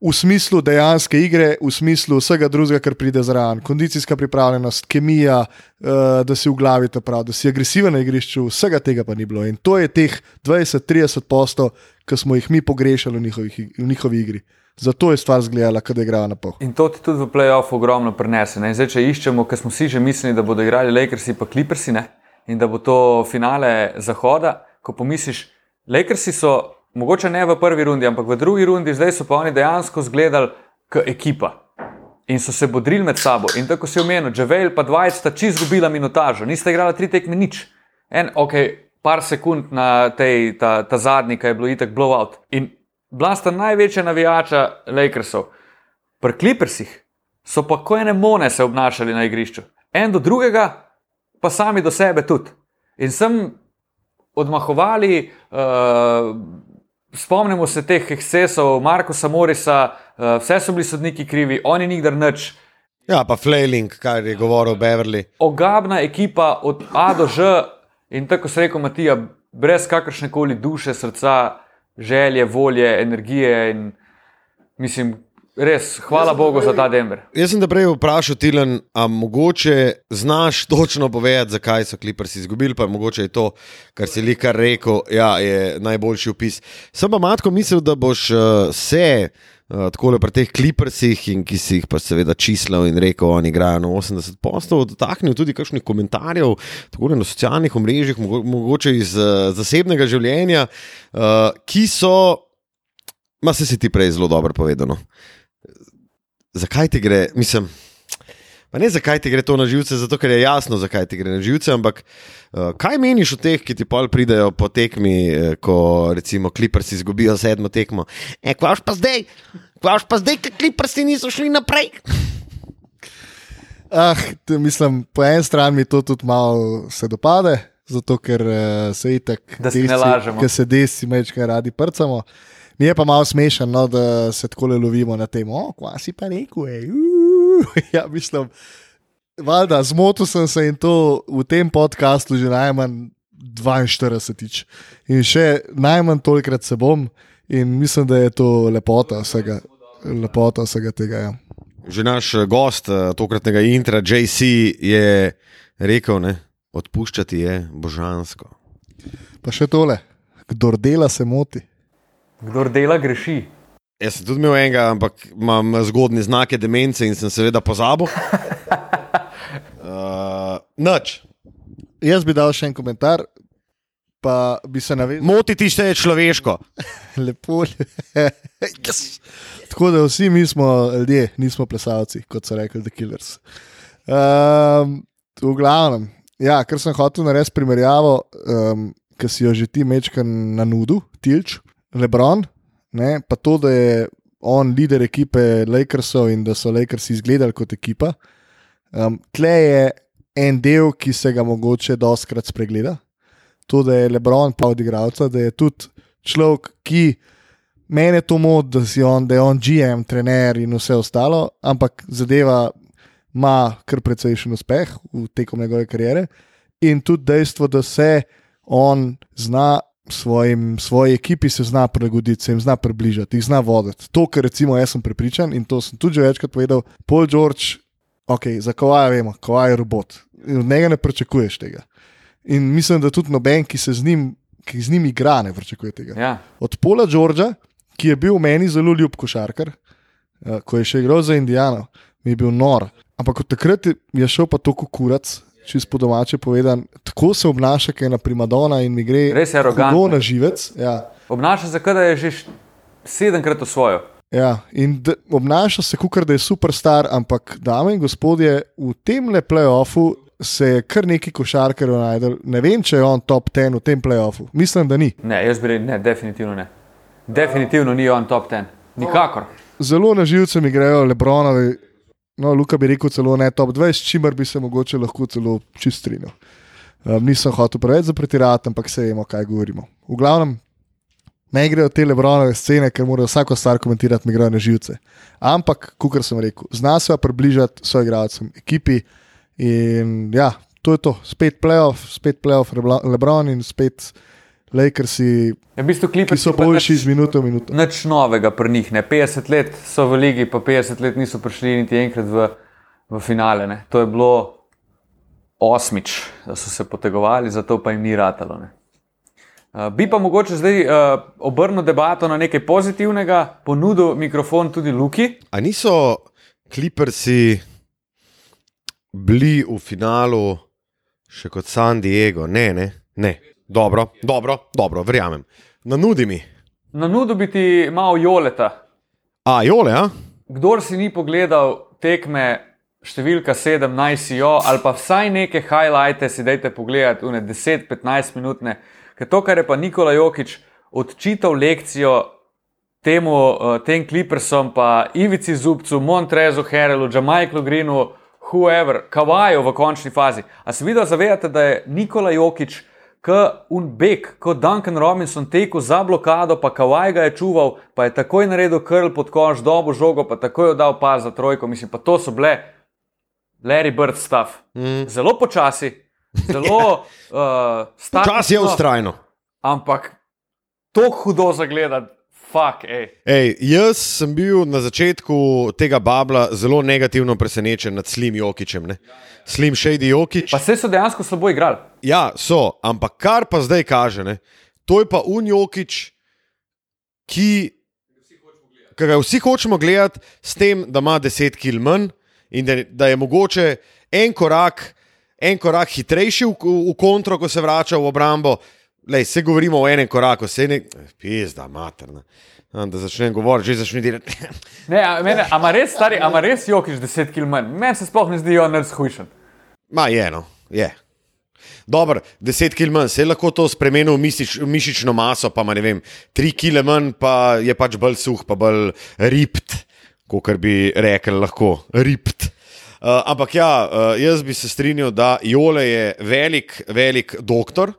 v smislu dejanske igre, v smislu vsega drugega, kar pride zraven. Kondicijska pripravljenost, kemija, uh, da si v glavi ta prav, da si agresiven na igrišču, vsega tega pa ni bilo. In to je teh 20-30 postov, ki smo jih mi pogrešali v, njihovih, ig- v njihovi igri. Zato je stvar zgledala, da igrajo na pol. In to ti tudi v playoffu ogromno prenese. Ne? In Zdaj, če iščemo, ker smo si že mislili, da bodo igrali Lakersi pa Clippersi ne? in da bo to finale zahoda, ko pomisliš, Lakersi so mogoče ne v prvi rundi, ampak v drugi rundi, zdaj so pa oni dejansko zgledali kot ekipa. In so se bodrili med sabo. In tako si omenil, Javel pa Dwight sta čist izgubila minutažo, nista igrala tri tekme nič. En, ok, par sekund na tej, ta, ta zadnji, ki je bilo itek blowout. In bila sta največja navijača Lakersov. Pri Clippersih so pa ko ene mone se obnašali na igrišču. En do drugega, pa sami do sebe tudi. In sem odmahovali, uh, spomnimo se teh ekscesov, Markoša Morisa, uh, vse so bili sodniki krivi, oni nikdar nič. Ja, pa Flailing, kar je govoril Beverly. Ogabna ekipa od A do Ž in tako se reče Matija, brez kakršne koli duše, srca, želje, volje, energije. In, mislim, res, hvala Bogu za ta Denver. Jaz sem te prej vprašal, Tilan, a mogoče znaš točno povedati, zakaj so Clippersi izgubili, pa mogoče je to, kar si likar rekel, ja, je najboljši opis. Sem pa matko mislil, da boš uh, se. Uh, tako pri teh klipersih, ki si jih pa seveda čislal in rekel, oni igrajo na 80 postov, dotaknil tudi kakšnih komentarjev, tako na socialnih omrežjih, mogo, mogoče iz uh, zasebnega življenja, uh, ki so, ma se si ti prej zelo dobro povedano. Zakaj ti gre, mislim. Pa ne zakaj ti gre to na živce, zato ker je jasno, zakaj ti gre na živce, ampak uh, kaj meniš o teh, ki ti pol pridejo po tekmi, eh, ko recimo kliprsi izgubijo sedmo tekmo? E, kvaš pa zdaj, kvaš pa zdaj, ker kliprsi niso šli naprej. Ah, te, mislim, po eni strani mi to tudi malo se dopade, zato ker uh, se itak, Da se ne lažemo. Ker se desi mečkaj radi prcamo. Mi je pa malo smešno, no, da se tako le lovimo na tem, o, kva si pa rekel, ej, uh, ja, mislim. Valjda, zmotil sem se in to v tem podkastu že najmanj 42. In še najmanj tolikrat se bom, in mislim, da je to lepota vsega, lepota vsega tega. Ja. Že naš eh, gost eh, tokratnega intra, JC, je rekel, da odpuščati je božansko. Pa še tole, kdo dela, se moti. Kdo dela, greši. Jaz sem tudi imel enega, ampak imam zgodne znake demence in sem seveda pozabil. Uh, Noč. Jaz bi dal še en komentar, pa bi se navedel. Motiti se je človeško. Lepo. yes. Tako da vsi mi smo ljudje, nismo plesalci, kot so rekli The Killers. Um, v glavnem, ja, ker sem hotel narediti primerjavo, um, ki si jo že ti mečka na nudu, Tilč, Lebron, ne, pa to, da je on voditelj ekipe Lakersov in da so Lakersi izgledali kot ekipa. Um, tle je en del, ki se ga mogoče doskrat spregleda. To, da je Lebron pa odigralca, da je tudi človek, ki meni to mod, da, on, da je on GM, trener in vse ostalo, ampak zadeva ima kar precejšen uspeh v tekom njegove kariere. In tudi dejstvo, da se on zna svojim, svoji ekipi se zna prilagoditi, se jim zna približati, jih zna voditi. To, kar recimo jaz sem prepričan in to sem tudi že večkrat povedal, Paul George, ok, za koga vemo, koga je robot. Od njega ne pričakuješ tega. In mislim, da tudi noben, ki se z njim, ki z njim igra, ne pričakuje tega. Ja. Od Paula Georgea, ki je bil meni zelo ljub košarkar, eh, ko je še igral za Indijano, mi je bil nor. Ampak od takrat je šel pa to kurac, čisto po domače povedan, tako se obnaša, kot je ena primadona in mi gre Res hudo na živec. Ja. Obnaša se, kot da je že sedemkrat osvojil. Ja, in obnaša se, kot da je superstar, ampak, dame in gospodje, v tem le playoffu se je kar nekaj košarkarjev najdel. Ne vem, če je on top 10 v tem playoffu. Mislim, da ni. Ne, jaz bi rekel, ne, definitivno ne. Definitivno ni on top ten. Nikakor. Zelo na živce mi grejo Lebronovi, no, Luka bi rekel celo ne top 20, s čimer bi se mogoče lahko celo čistrinil. Um, nisem hotel preveč zapretirati, ampak se vemo, kaj govorimo. V glavnem, ne grejo te Lebronove scene, ker mora vsako stvar komentirati, mi grejo na živce. Ampak, kot sem rekel, zna se približati svojim igralcem, ekipi. In ja, to je to, spet playoff, spet playoff Lebron in spet Lakersi, Je v bistvu klip, ki so boljši iz minute v minuto. Nič novega pri njih. Ne. 50 let so v ligi, pa 50 let niso prišli niti enkrat v, v finale. Ne. To je bilo osmič, da so se potegovali, zato pa jim ni ratalo. Ne. Uh, bi pa mogoče zdaj uh, obrnil debato na nekaj pozitivnega, ponudil mikrofon tudi Luki. A niso kliprsi bili v finalu še kot San Diego? Ne, ne, ne. Dobro, dobro, dobro verjamem. Na nudi mi. Na nudu bi ti malo joleta. A, jole, ja? Kdor si ni pogledal tekme številka 7, naj si jo, ali pa vsaj neke highlighte si dajte pogledati, une 10-15 minutne. Ker to, kar je pa Nikola Jokič odčital lekcijo temu, uh, tem Clippersom, pa Ivici Zubcu, Montrezu, Herelu, Jamajklu Greenu, whoever, Kawaju v končni fazi. A se vidno zavedate, da je Nikola Jokič kot Unbek, kot Duncan Robinson tekel za blokado, pa Kavaj ga je čuval, pa je takoj naredil krl pod koš, dobo žogo, pa takoj oddal pas za trojko. Mislim, pa to so bile Larry Bird stuff. Mm. Zelo počasi, zelo uh, statično. Čas je ustrajno. Ampak to hudo zagledati, fuck, ej. Ej, jaz sem bil na začetku tega babla zelo negativno presenečen nad Slim Jokičem. Ne? Slim Shady Jokič. Pa se so dejansko slabo igrali. Ja, so, ampak kar pa zdaj kaže, ne? to je pa Unjokič, ki, ki ga vsi hočemo gledati, s tem, da ima 10 km manj in da, da je mogoče en korak, en korak hitrejši v, v kontro, ko se vrača v obrambo. Lej, se govorimo o enem koraku, se ne, pizda, materna. Da začnem govoriti, že začne delati. Ne, a, mene, a ima res stari, a ima res jokiš 10 km manj. Meni se sploh ne zdi on res hujšen. Ma je, no, je. Dobro, 10 kg manj, se je lahko to spremenil v mišič, mišično maso, pa ima, ne vem, 3 kg manj, pa je pač bolj suh, pa bolj ript, kot bi rekel, lahko ript. Uh, ampak ja, uh, jaz bi se strinjal, da Jole je velik, velik doktor.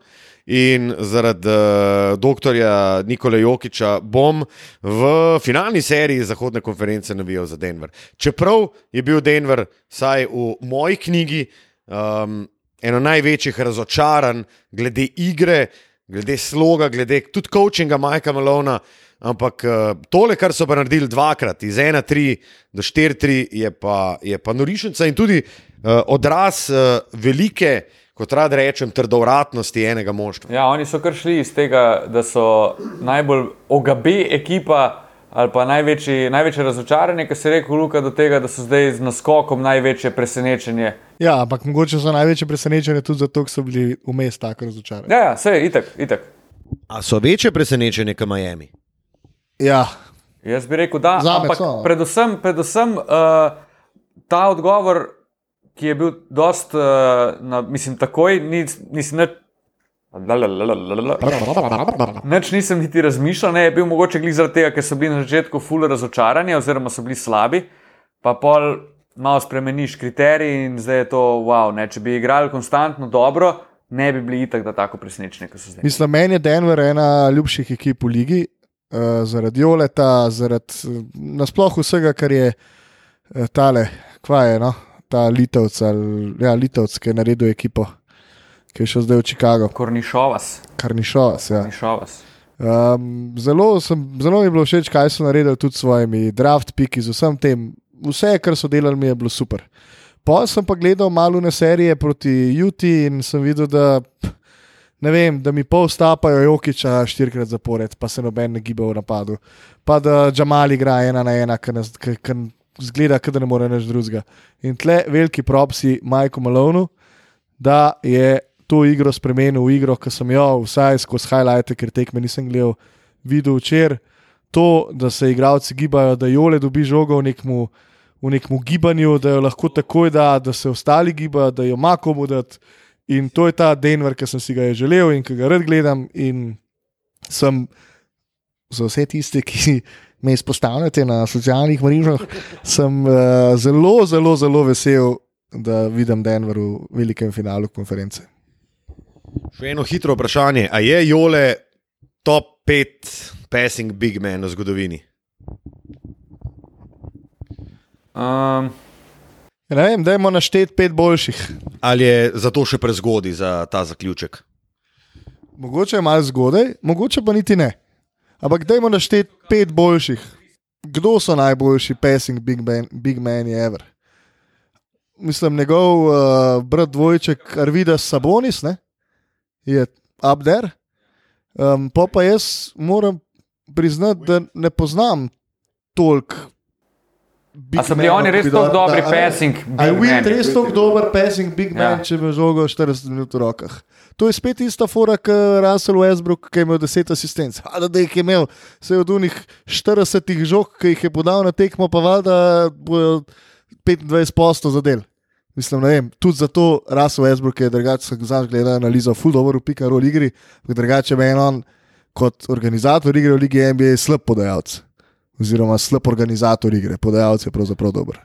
In zaradi uh, doktorja Nikola Jokiča bom v finalni seriji Zahodne konference navijal za Denver. Čeprav je bil Denver, vsaj v moji knjigi, um, eno največjih razočaranj glede igre, glede sloga, glede tudi coachinga Majka Malona. Ampak uh, tole, kar so pa naredili dvakrat, iz 1-3 do 4-3, je pa, pa norišnica in tudi uh, odraz uh, velike, kot rad rečem, trdovratnosti enega moštva. Ja, oni so kar šli iz tega, da so najbolj ogabe ekipa ali pa največji, največje razočaranje, ki se je rekel Luka, do tega, da so zdaj z naskokom največje presenečenje. Ja, ampak mogoče so največje presenečenje tudi zato, ker so bili vmes tako razočarani. Ja, ja, vse je itak, itak. A so večje presenečenje kot Miami? Ja, Jaz bi rekel, da. Zame Ampak so, no. predvsem, predvsem uh, ta odgovor, ki je bil dost, uh, na, mislim, takoj, ni, nisem nič. Nič nisem niti razmišljal, ne, je bil mogoče glih zaradi tega, ker so bili na začetku ful razočarani, oziroma so bili slabi, pa pol malo spremeniš kriterije in zdaj je to wow. Ne, če bi igrali konstantno dobro, ne bi bili itak da tako presenečeni, kot so zdaj. mislim, meni je Denver ena ljubših ekip v ligi, uh, zaradi Joleta, zaradi uh, nasploh vsega, kar je uh, tale, kva je, no? Ta Litovc, ali, ja, Litovc, ki je naredil ekipo, ki je šel zdaj v Chicago, Kornišovas, Karnišovas. Ja. Kornišovas. Um, zelo, sem, zelo mi je bilo všeč, kaj so naredili tudi s svojimi draft piki, z vsem tem. Vse, kar so delali, mi je bilo super. Pa sem pa gledal malo na serije proti Juti in sem videl, da, ne vem, da mi pol stapajo Jokiča štirikrat zapored, pa se noben ne giba v napadu. Pa da Džamal igra ena na ena, ker zgleda, da ne more več drugega. In tle veliki propsi Majku Malonu, da je to igro spremenil v igro, ki sem jo vsaj skozi highlighte, ker tekme nisem gledal, videl včeraj. To, da se igralci gibajo, da Jole dobi žogo v nekmu, v nekmu gibanju, da jo lahko takoj da, da se ostali gibajo, da jo ima komu dati. In to je ta Denver, ki sem si ga želel in ki ga rad gledam. In sem za vse tiste, ki me izpostavljate na socialnih mrežah, sem uh, zelo, zelo, zelo vesel, da vidim Denver v velikem finalu konference. Še eno hitro vprašanje. A je Jole top 5 passing big man v zgodovini? Um, Ne vem, da imamo naštet pet boljših. Ali je zato še prezgodaj za ta zaključek? Mogoče je malo zgodaj, mogoče pa niti ne. Ampak dajmo našteti pet boljših. Kdo so najboljši passing big, man, big mani ever? Mislim, njegov uh, brat dvojček Arvidas Sabonis ne? je up there. Um, pa pa jaz moram priznati, da ne poznam toliko. a so bili oni res tako dobri da- passing? A je men? res tako dober passing big man, Ja. ja. če bi žogo 40 minut v rokah? To je spet ista fora, kot Russell Westbrook, ki je imel 10 asistenc. A da jih je imel, se je od unih 40 žog, ki jih je podal na tekmo, pa valjda bojo 25 posto zadel. Mislim, ne vem, tudi zato Russell Westbrook je drugače, znaš gledati analizo, full dobro v pika roll igri, drugače meni on kot organizator igre v Ligi NBA slab podajalec. Oziroma slab organizator igre, podajalec je pravzaprav dober.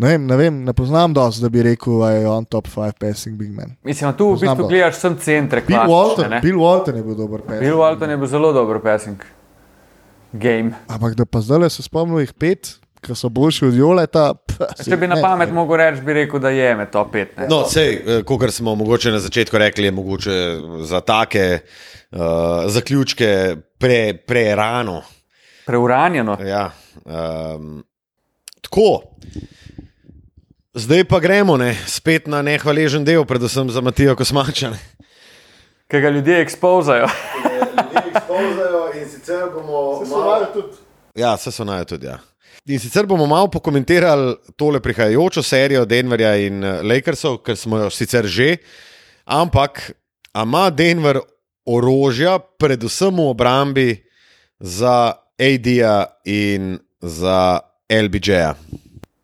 Ne vem, ne, vem, ne poznam dosti, da bi rekel, da je on top 5 passing big man. Mislim, tu v bistvu gledaš sem centre. Bill klasične, Walton, ne. Bill Walton je bil dober passing. Bill Walton je bil zelo dober passing. Game. Ampak da pa zdaj se spomnim jih pet, ki so boljši od Joleta. pf, Če bi na pamet ne. mogel reči, bi rekel, da je med top 5. Ne? No, sej, kot smo mogoče na začetku rekli, je mogoče za take uh, zaključke pre, prerano. Preuranjeno. Ja, um, tako. Zdaj pa gremo ne, spet na nehvaležen del, predvsem za Matijo Kosmača. Ki ga ljudje ekspozajo. in sicer bomo Se so malo tudi. Ja, vse so naj tudi. Ja. In sicer bomo malo pokomentirali tole prihajajočo serijo Denverja in eh, Lakersov, ker smo jo sicer že, ampak a ima Denver orožja, predvsem v obrambi za AD-ja in za LBJ-ja.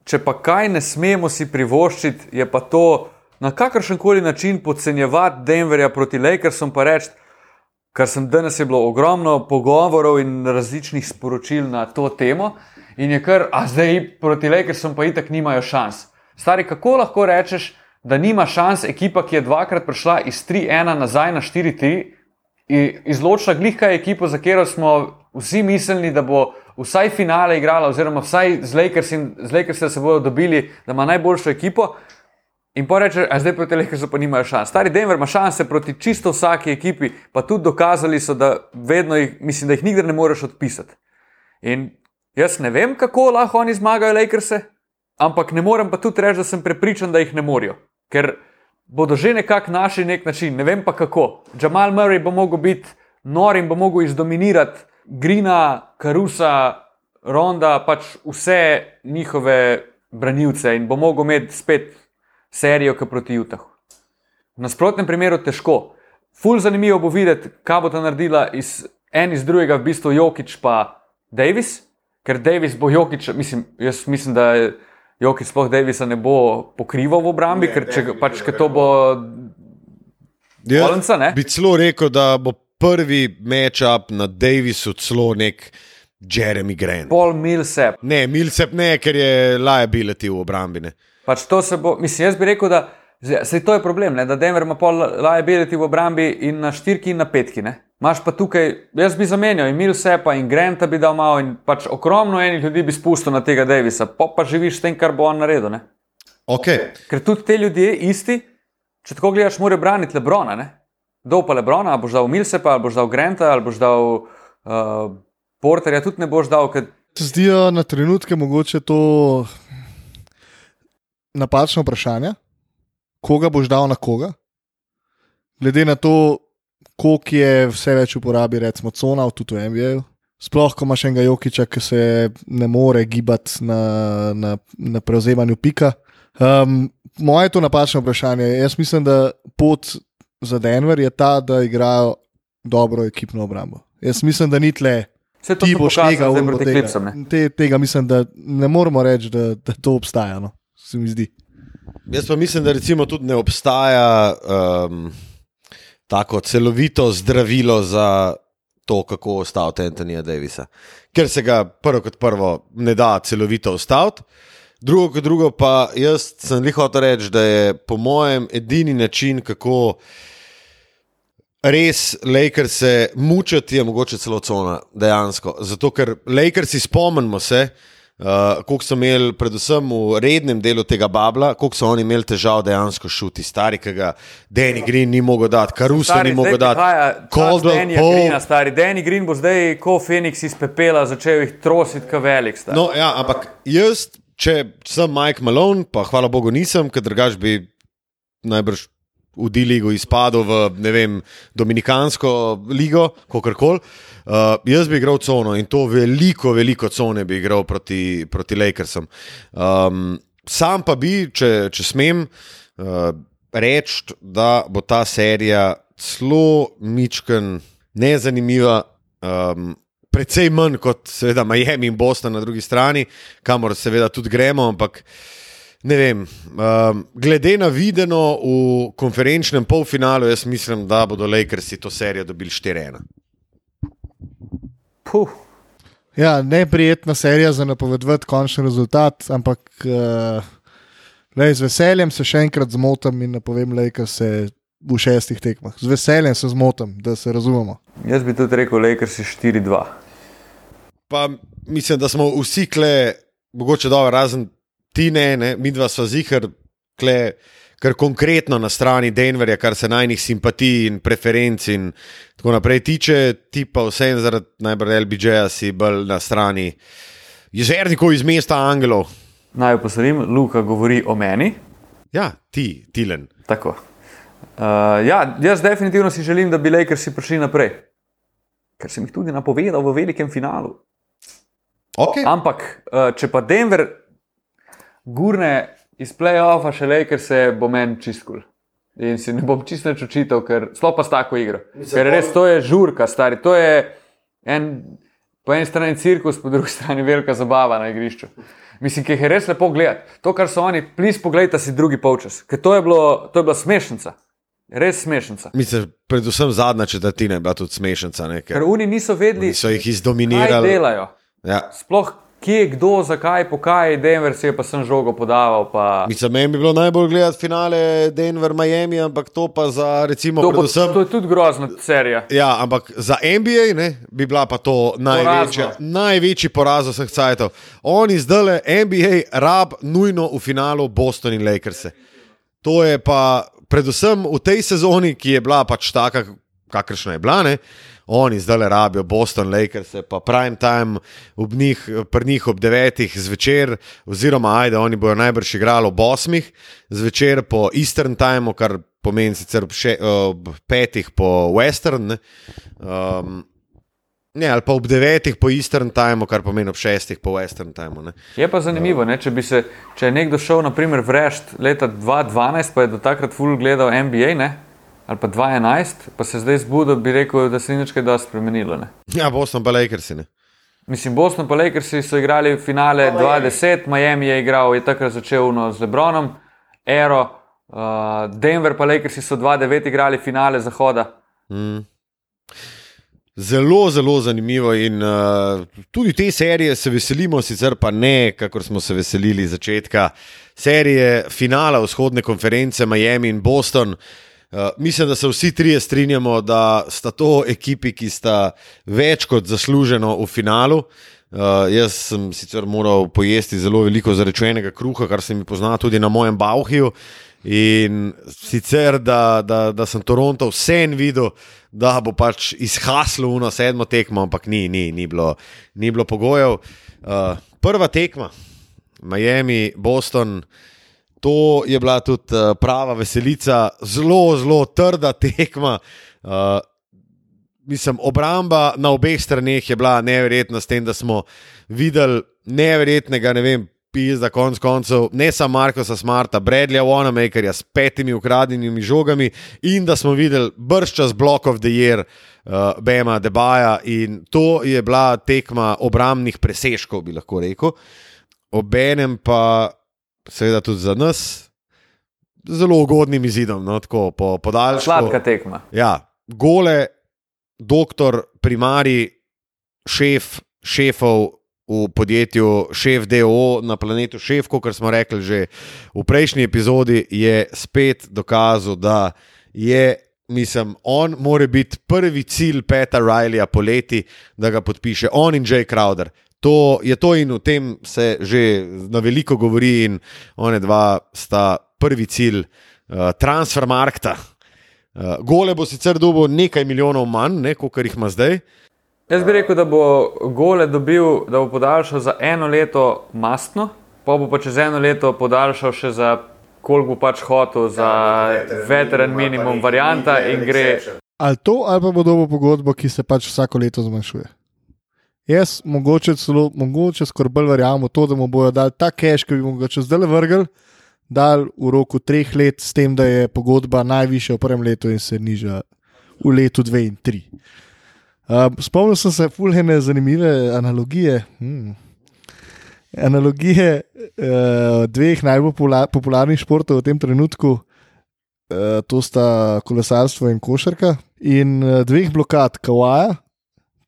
Če pa kaj ne smemo si privoščiti, je pa to na kakršen koli način podcenjevati Denverja proti Lakersom, pa reči, kar sem danes je bilo ogromno pogovorov in različnih sporočil na to temo. in je kar, a zdaj proti Lakersom pa itak nimajo šans. Stari, kako lahko rečeš, da nima šans ekipa, ki je dvakrat prišla iz 3-1 nazaj na 4-3 in izločila glihka ekipo, za katero smo vsi mislili, da bo vsaj finale igrala, oziroma vsaj z Lakersom, z Lakersom se bodo dobili, da ima najboljšo ekipo. In pa reče, a zdaj proti Lakersu pa nimajo šans. Stari Denver ima šanse proti čisto vsaki ekipi, pa tudi dokazali so, da vedno jih, mislim, da jih nikdar ne moreš odpisati. In jaz ne vem, kako lahko oni zmagajo Lakerse, ampak ne morem pa tudi reči, da sem prepričan, da jih ne morajo. Ker bodo že nekako našli nek način, ne vem pa kako. Jamal Murray bo mogel biti nor in bo mogel izdominirati Grina, Karusa, Ronda, pač vse njihove branilce in bo mogel imeti spet serijo, ki proti Utahu. V nasprotnem primeru težko. Ful zanimivo bo videti, kaj bo ta naredila iz en iz drugega, v bistvu Jokič pa Davis, ker Davis bo Jokič, mislim, jaz mislim, da Jokič sploh Davisa ne bo pokrival v obrambi, Ne, ker če pač, ker to bo Jaz Olenca, ne? bi celo rekel, da bo prvi matchup na Davisu celo nek Jeremy Grant. Paul Millsap. Ne, Milsep ne, ker je liability v obrambi. Ne. Pač to se bo, mislim, jaz bi rekel, da se to je problem, ne, da Denver ima pol liability v obrambi in na štirki in na petki. Ne. Maš pa tukaj, jaz bi zamenjal in Millsapa in Granta bi dal malo in pač okromno enih ljudi bi spustil na tega Davisa, pa pa živiš s tem, kar bo on naredil. Ne. Okay. Ker tudi te ljudje isti, če tako gledaš, morajo braniti Lebrona. Ne? Kdo pa Lebrona, ali boš dal Milsepa, ali boš dal Granta, ali boš dal uh, Porterja, tudi ne boš dal, Se zdijo na trenutke mogoče to napačno vprašanje, koga boš dal na koga. Glede na to, koliko je vse več uporabi, recimo, cona, tudi v MBA. Sploh, ko imaš enega Jokiča, ki se ne more gibati na, na, na prevzemanju pika. Um, moje je to napačno vprašanje. Jaz mislim, da pot za Denver je ta, da igrajo dobro ekipno obrambo. Jaz mislim, da ni tle vse to ti boš tega proti Tega, Clipsom. ne. te, tega mislim, da ne moramo reči, da, da to obstaja. No, se mi zdi. Jaz pa mislim, da recimo tudi ne obstaja um, tako celovito zdravilo za to, kako ustaviti Antonija Davisa. Ker se ga prvo kot prvo ne da celovito ustaviti. Drugo kot drugo, pa jaz sem jih hotel reči, da je po mojem edini način, kako res Lakerse mučati, je mogoče celo cona, dejansko. Zato, ker Lakersi spomnimo se, Uh, koliko so imeli, predvsem v rednem delu tega babla, koliko so oni imeli težav dejansko šuti, stari, ki ga Danny Green ni mogel dati, Karuso ni mogel dati. čas Caldwell Dannyja Pope. Greena, stari. Danny Green bo zdaj, ko Phoenix iz pepela, začel jih trositi, kot velik. Stari. No, ja, ampak jaz, če sem Mike Malone, pa hvala Bogu nisem, ker drugač bi najbrž v D-ligu izpadel v ne vem, Dominikansko ligo, kakorkoli. Uh, jaz bi igral cono in to veliko, veliko cone bi igral proti, proti Lakersom. Um, sam pa bi, če, če smem, uh, reči, da bo ta serija zelo mičken, nezanimiva. Um, Predvsej manj kot seveda Miami in Boston na drugi strani, kamor seveda tudi gremo, ampak ne vem. Um, glede na videno v konferenčnem polfinalu, jaz mislim, da bodo Lakersi to serijo dobili 4-1. Puh. Ja, neprijetna serija za napovedati končni rezultat, ampak uh, lej, z veseljem se še enkrat zmotam in napovem, da se v šestih tekmah. Z veseljem se zmotam, da se razumemo. Jaz bi tudi rekel, Lakers je 4-2. Pa mislim, da smo vsi kle, mogoče dobro, razen ti ne, ne mi dva sva zihar, kle, kar konkretno na strani Denverja, kar se najnih simpatij in preferenc in tako naprej tiče, ti pa vseeno zaradi najbolj LBJ-ja si bolj na strani jezernikov iz mesta Angelov. Naj opozorim, Luka govori o meni. Ja, ti, Tilen. Tako. Uh, ja, jaz definitivno si želim, da bi Lakersi prišli naprej. Ker sem jih tudi napovedal v velikem finalu. Okay. Ampak, uh, če pa Denver gurne iz playoffa še Lakers, bo meni čistkul. In si ne bom čisto nič očital, ker sploh pa s tako igro. Ker res to je žurka, stari. To je en, po eni strani cirkus, po drugi strani velika zabava na igrišču. Mislim, ki jih je res lepo gledati. To, kar so oni, plis, pogledajte si drugi polčas. Ker to je, bilo, to je bila smešnica. Res smešnica. Mislim, predvsem zadnja četrtina je bila tudi smešnica. Ne, ker Ker oni niso vedeli, kaj delajo. Ja. Sploh kje, kdo, zakaj, pokaj, Denver si je pa sem žogo podaval. Pa... Mislim, meni bi bilo najbolj gledati finale Denver, Miami, ampak to pa za recimo. To, bo, predvsem, to je tudi grozna serija. Ja, ampak za NBA ne, bi bila pa to največja, največji poraz vseh cajtov. Oni zdaj, NBA, rab nujno v finalu Boston in Lakers. To je pa predvsem v tej sezoni, ki je bila pač taka, kakršna je bila. Ne? Oni zdaj rabijo Boston, Lakers, pa prime time ob njih, njih ob devetih zvečer, oziroma ajde, oni bodo najbrž igrali ob osmih zvečer po Eastern timeu, kar pomeni sicer še, ob petih po Western. Ne? Um, Ne, ali pa ob devetih po Eastern timeu, kar pomeni ob šestih po Western timeu. Ne. Je pa zanimivo, ne, če, bi se, če je nekdo šel naprimer, v Rešt leta 2012, pa je do takrat full gledal NBA, ne, ali pa 2011, pa se zdaj zbudil, bi rekel, da se ni nič kaj dosti spremenilo. Ne. Ja, Boston pa Lakersi. Ne. Mislim, Boston pa Lakersi so igrali finale 2010, Miami je igral, je takrat začel no, z Lebronom, Aero, uh, Denver pa Lakersi so 2009 igrali finale Zahoda. Mm. Zelo, zelo zanimivo. In uh, tudi te serije se veselimo, sicer pa ne, kakor smo se veselili začetka serije finala vzhodne konference Miami in Boston. Uh, mislim, da se vsi trije strinjamo, da sta to ekipi, ki sta več kot zasluženo v finalu. Uh, jaz sem sicer moral pojesti zelo veliko zarečenega kruha, kar se mi pozna tudi na mojem Bauhiju. In sicer, da, da, da sem Toronto vse en videl, da bo pač izhaslo uno sedmo tekmo, ampak ni, ni, ni, bilo, ni bilo pogojev. Uh, prva tekma, Miami, Boston, to je bila tudi uh, prava veselica, zelo, zelo trda tekma. Uh, mislim, obramba na obeh straneh je bila neverjetna, s tem, da smo videli neverjetnega, ne vem. Za konec koncev, ne samo Markoša Smarta, Bradleya Wanamakerja s petimi ukradenimi žogami, in da smo videli brščas Block of the Year, uh, Bema, Debaja, in to je bila tekma obrambnih presežkov, bi lahko rekel. Obenem pa, seveda, tudi za nas, zelo ugodnim izidom, no, tako po podaljšku. Sladka tekma. Ja, gole, doktor, primari, šef, šefov v podjetju Šef DO na planetu Šef, kot smo rekli že v prejšnji epizodi, je spet dokazal, da je, mislim, on mora biti prvi cilj Peta Rileyja poleti, da ga podpiše on in Jay Crowder. To je to, in o tem se že na veliko govori, in one dva sta prvi cilj uh, transfermarkta. Uh, gole bo sicer dobil nekaj milijonov manj, ne, kot jih ima zdaj. Jaz bi rekel, da bo gole dobil, da bo podaljšal za eno leto mastno, pa bo pa čez eno leto podaljšal še za koliko bo pač hotel, za veteran minimum varianta in gre. Ali to, ali pa bo dobil pogodbo, ki se pač vsako leto zmanjšuje. Jaz mogoče celo, mogoče skoraj bolj verjamem v to, da mu bojo dali ta cash, ki bi mu ga čez zdaj vrgel, dal v roku treh let, s tem, da je pogodba najvišja v prvem letu in se niža v letu dve in tri. Uh, spomnil sem se fulhene zanimive analogije. Hmm. Analogije uh, dveh najbolj popula popularnih športov v tem trenutku, uh, to sta kolesarstvo in košarka, in uh, dveh blokad, Kawaja,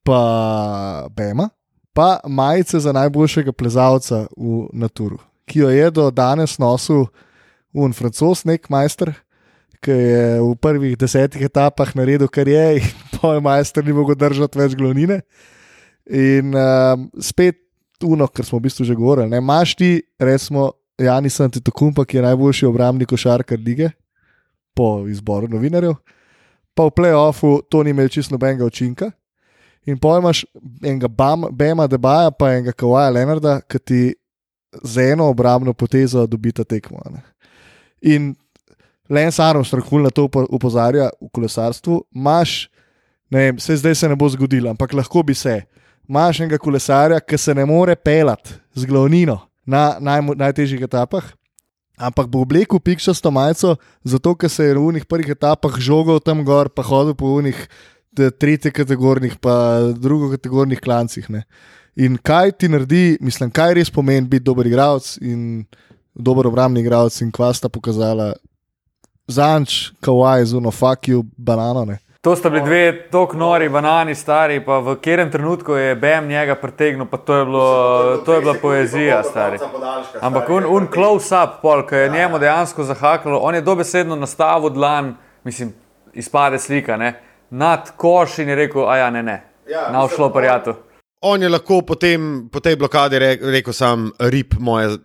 pa Bema, pa majice za najboljšega plezalca v Naturu, ki jo je do danes nosil un francos, nek majster, ki je v prvih desetih etapah naredil, kar je, in pojem majster ni mogel držati več glavnine. In um, spet tuno, kar smo v bistvu že govorili. Ne, Maš ti, recimo, Janis Antetokumpa, ki je najboljši obrambni košarkar lige, po izboru novinarjev, pa v playoffu to ni imel čisto nobenega učinka. In pojmaš enega Bam, Bema Debaja, pa enega Kawaja Leonarda, ki ti z eno obrambno potezo dobita tekmo. Ne. In Lens Armstrong na to upozarja v kolesarstvu. Maš, ne vem, se zdaj se ne bo zgodilo, ampak lahko bi se. Maš enega kolesarja, ki se ne more pelati z glavnino na naj, najtežjih etapah, ampak bo oblekel pikčasto majico, zato ker se je v unih prvih etapah žogal tam gor, pa hodil po unih tretje kategornih, pa drugo kategornih klancih. Ne. In kaj ti naredi, mislim, kaj res pomeni biti dober igralec in dober obrambni igralec, in kva sta pokazala zanč, kawaii, zuno, you, banano. Ne. To sta bili dve tako nori, banani, stari, pa v katerem trenutku je BM njega pretegnil, pa to je, bilo, to je bila poezija, stari. Ampak un, un close-up, pol, ki je njemu dejansko zahakalo, on je dobesedno nastavil dlan, mislim, izpade slika, ne, nad koš in je rekel, a ja, ne, ne, Ja, na šlo parjatu. On je lahko potem, po tej blokadi re, rekel sam, rip moje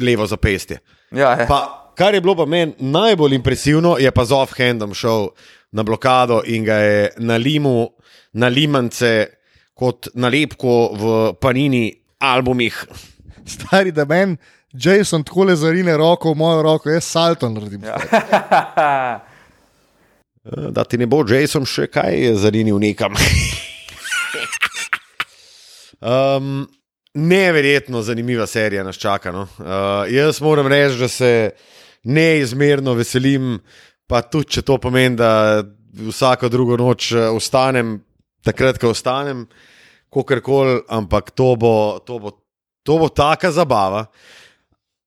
levo zapestje. Ja, ja. Pa, kar je bilo pa meni najbolj impresivno, je pa z offhandom šel na blokado in ga je na limu, na limance, kot nalepko v panini albumih. Stari, da meni Jason tako le zarine roko v mojo roko, jaz salto naredim. Ja. Da ti ne bo Jason še kaj zarinil nekam. um, neverjetno zanimiva serija nas čaka. No? Uh, jaz moram reči, da se neizmerno veselim, pa tudi če to pomeni, da vsako drugo noč eh, ostanem, takrat, ko ostanem, kakorkoli, ampak to bo, to bo, to bo taka zabava.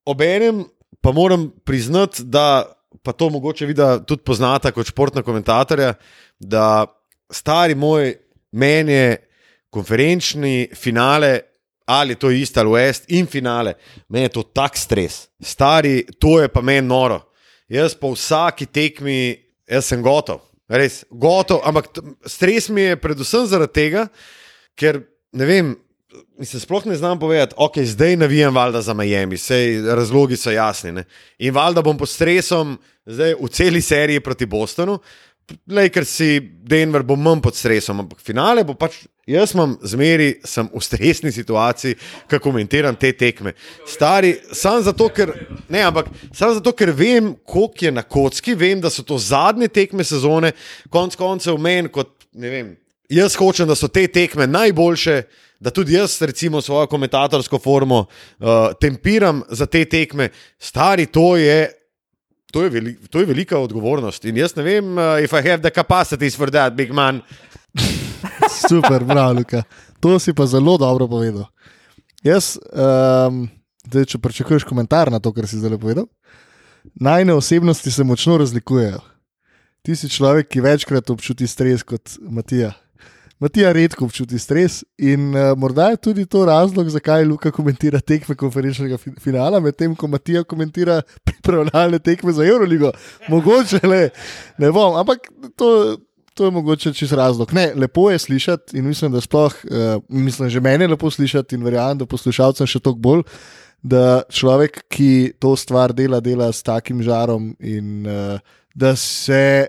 Obenem pa moram priznati, da pa to mogoče vidi tudi poznata kot športna komentatorja, da stari moj meni je konferenčni finale. Ali to je isto ali West in finale, meni je to tak stres. Stari, to je pa meni noro. Jaz po vsaki tekmi, jaz sem gotov, res gotov, ampak stres mi je predvsem zaradi tega, ker ne vem, mislim, sploh ne znam povedati, ok, zdaj navijam valjda za Miami, sej razlogi so jasni. Ne? In valjda bom pod stresom zdaj v celi seriji proti Bostonu. Lakers si Denver bo manj pod stresom, ampak finale bo pač. Jaz imam zmeri, sem v stresni situaciji, ko komentiram te tekme. Stari, samo zato, ker, ne, ampak, samo zato, ker vem, koliko je na kocki, vem, da so to zadnje tekme sezone, konc koncev meni, kot ne vem. Jaz hočem, da so te tekme najboljše, da tudi jaz, recimo, svojo komentatorsko formo uh, tempiram za te tekme. Stari, to je. To je, veli, to je velika odgovornost. In jaz ne vem, uh, if I have the capacities for that, big man. Super, bravo, Luka. To si pa zelo dobro povedal. Jaz, um, zdaj, če pričakuješ komentar na to, kar si zdaj povedal, najne osebnosti se močno razlikujejo. Ti si človek, ki večkrat občuti stres kot Matija. Matija redko občuti stres in uh, morda je tudi to razlog, zakaj Luka komentira tekme konferenčnega fi- finala, medtem ko Matija komentira pripravljalne tekme za Euroligo. Mogoče le, ne bom, ampak to, to je mogoče čez razlog. Ne, lepo je slišati in mislim, da sploh, uh, mislim, že meni je lepo slišati in verjamem, da poslušalcem še toliko bolj, da človek, ki to stvar dela, dela s takim žarom in uh, da se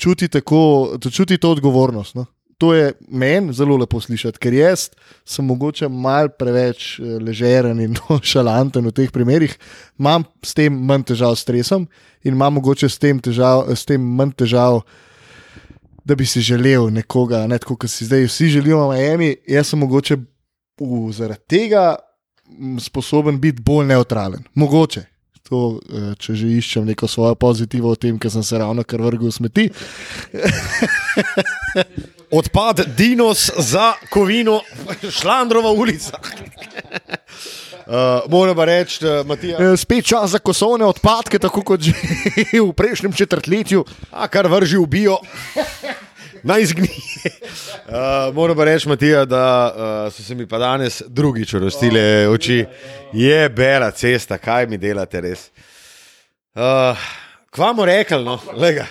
čuti tako, da čuti to odgovornost. No? To je meni zelo lepo slišati, ker jaz sem mogoče mal preveč eh, ležeren in šalanten v teh primerih, imam s tem manj težav s stresom in imam mogoče s tem, težav, s tem manj težav, da bi si želel nekoga, ne tako, kot si zdaj vsi želimo Miami. Jaz sem mogoče v, zaradi tega mm, sposoben biti bolj neutralen. Mogoče. To, eh, če že iščem neko svojo pozitivo o tem, ker sem se ravno kar vrgel v smeti. Odpad Dinos za Kovino, Šlandrova ulica. Uh, moram pa reči, uh, Matija, Eh, Spet čas za kosovne odpadke, tako kot že v prejšnjem četrtletju. a kar vrži v bio, naj zgnije. Uh, moram pa reči, Matija, da uh, so se mi pa danes drugič rostile oči. Je bela cesta, kaj mi delate res. Uh, kva mu rekel, no, lega.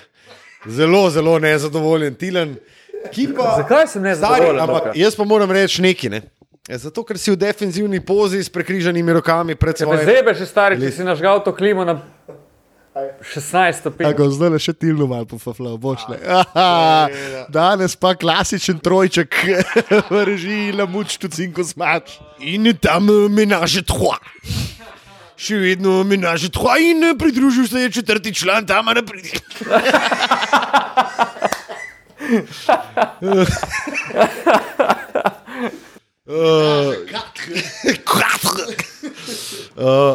Zelo, zelo nezadovoljen, Tilen. ki Pa, Zakaj sem nezadovoljen, Stari, ampak jaz pa moram reči nekaj. Ne? Ja, Zato, ker si v defenzivni pozi s prekrižanimi rokami pred Če svojim. zebe še stari, če si nažgal to klimo na 16 stopinj. Tako zdaj le še tilno malo pofafla, boš le. Aha, Danes pa klasičen trojček, v režiji la muč tu cinko smač. In tam menaže trois. Še vedno menaže trois in eh, pridružil se je četrti član tam naprej. Uh,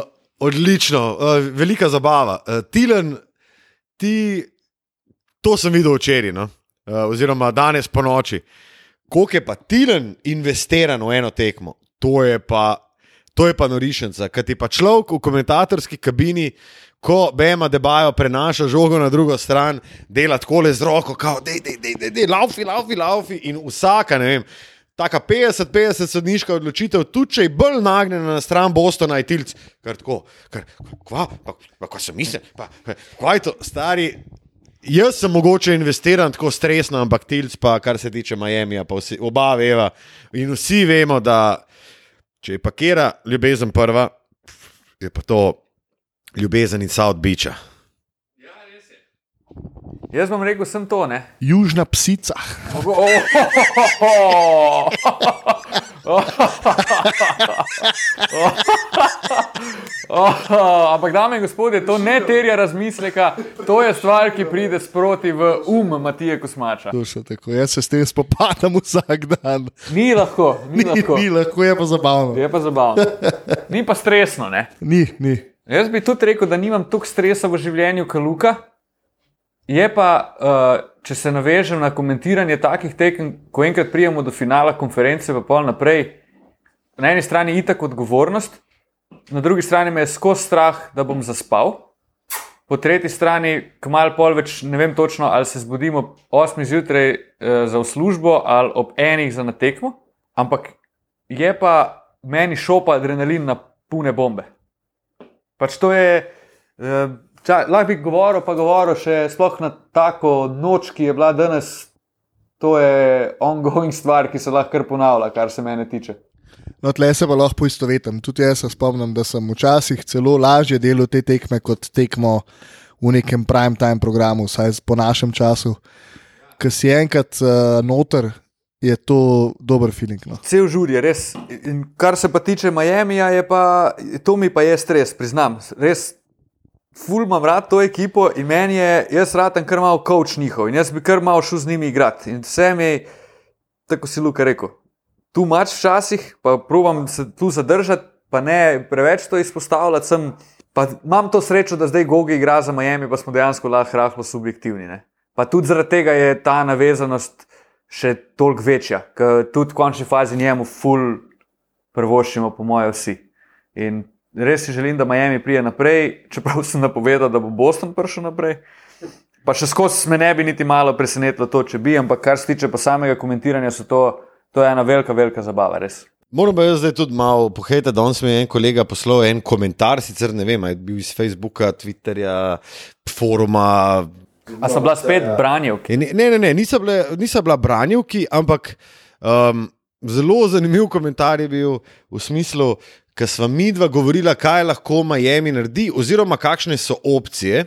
odlično, uh, velika zabava. Uh, Tilen, ti, to sem videl včeraj, no? uh, oziroma danes po noči. Koliko je pa Tilen investiran v eno tekmo, to je pa, to je pa norišenca. Ker ti pa človek v komentatorski kabini ko Bema debajo prenaša žogo na drugo stran, dela tako le z roko, kao, dej, dej, dej, dej, dej, laufi, laufi, laufi. In vsaka, ne vem, taka 50-50 sodniška odločitev, tudi če je bolj nagnjena na stran Bostona, je tilc, kar tako, kar, kva, pa, pa, ko sem mislil, pa, kaj je to, stari. Jaz sem mogoče investiran tako stresno, ampak tilc, pa kar se tiče Miami, pa vsi, oba veva. In vsi vemo, da če je pakira ljubezen prva, je pa to ljubezen iz South Beacha. Jaz bom rekel, sem to. Ne? Južna psica. Oh, oh, oh, oh. Oh, ampak, dame in gospodje, to ne terja razmisleka, to je stvar, ki pride sproti v um Matije Kosmača. Tako, jaz se s tem spopadam vsak dan. Ni lahko, ni, Ni, lahko. ni lahko, je pa zabavno. Je pa zabavno. Ni pa stresno. Ne? Ni, ni. Jaz bi tudi rekel, da nimam toliko stresa v življenju, kot Luka. Je pa, uh, če se navežem na komentiranje takih tekem, ko enkrat prijemo do finala konference, pa pol naprej, na eni strani je itak odgovornost, na drugi strani me je skozi strah, da bom zaspal. Po tretji strani, kmalu pol več ne vem točno, ali se zbudimo ob 8 zjutraj eh, za službo ali ob enih za natekmo, ampak je pa meni šopa adrenalin na pune bombe. Pač to je, eh, ča, lahko bi govoril, pa govoril še sploh na tako noč, ki je bila danes. To je ongoing stvar, ki se lahko kar ponavlja, kar se mene tiče. No, tle se pa lahko poistovetim. Tudi jaz se spomnim, da sem včasih celo lažje delal te tekme kot tekmo v nekem prime time programu, vsaj po našem času. Ker si enkrat uh, noter, je to dober feeling. No. Cel žur je res. In kar se pa tiče Miamija, je pa to mi pa je stres, priznam. Res, ful imam rad to ekipo in meni je, jaz radem kar malo coach njihov in jaz bi kar malo šel z njimi igrati. In vse mi je, tako si Luka rekel, tu mač včasih, pa probujem se tu zadržati, pa ne preveč to izpostavljati. Sem, pa imam to srečo, da zdaj Gogi igra za Miami, pa smo dejansko lahko rahlo subjektivni. Ne? Pa tudi zaradi tega je ta navezanost še toliko večja, ker tudi v končni fazi njemu ful prvoščimo, po mojem, vsi. In res si želim, da Miami prije naprej, čeprav sem napovedal, da bo Boston prišel naprej. Pa še skozi me ne bi niti malo presenetilo to, če bi, ampak kar se tiče pa samega komentiranja, so to, to je ena velika, velika zabava, res. Moram pa jaz zdaj tudi malo pohejati, da danes mi je en kolega poslal en komentar, sicer ne vem, ali je bil iz Facebooka, Twitterja, foruma. A so bila spet branjevki? In Ne, ne, ne, niso bile, niso bila branjevki, ampak um, zelo zanimiv komentar je bil v smislu, ker sva mi dva govorila, kaj lahko Miami naredi, oziroma kakšne so opcije.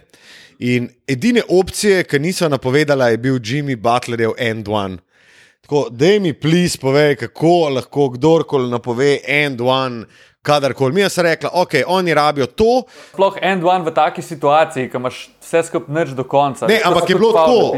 In edine opcije, ki niso napovedala, je bil Jimmy Butlerjev End One. Tako, da mi, plis, povej, kako lahko kdorkoli napove End One, kadarkoli. Mi smo rekli, ok, oni rabijo to, Sploh en, dva v taki situaciji, ko imaš vse skupaj nič do konca. Ne, To ampak je bilo tako.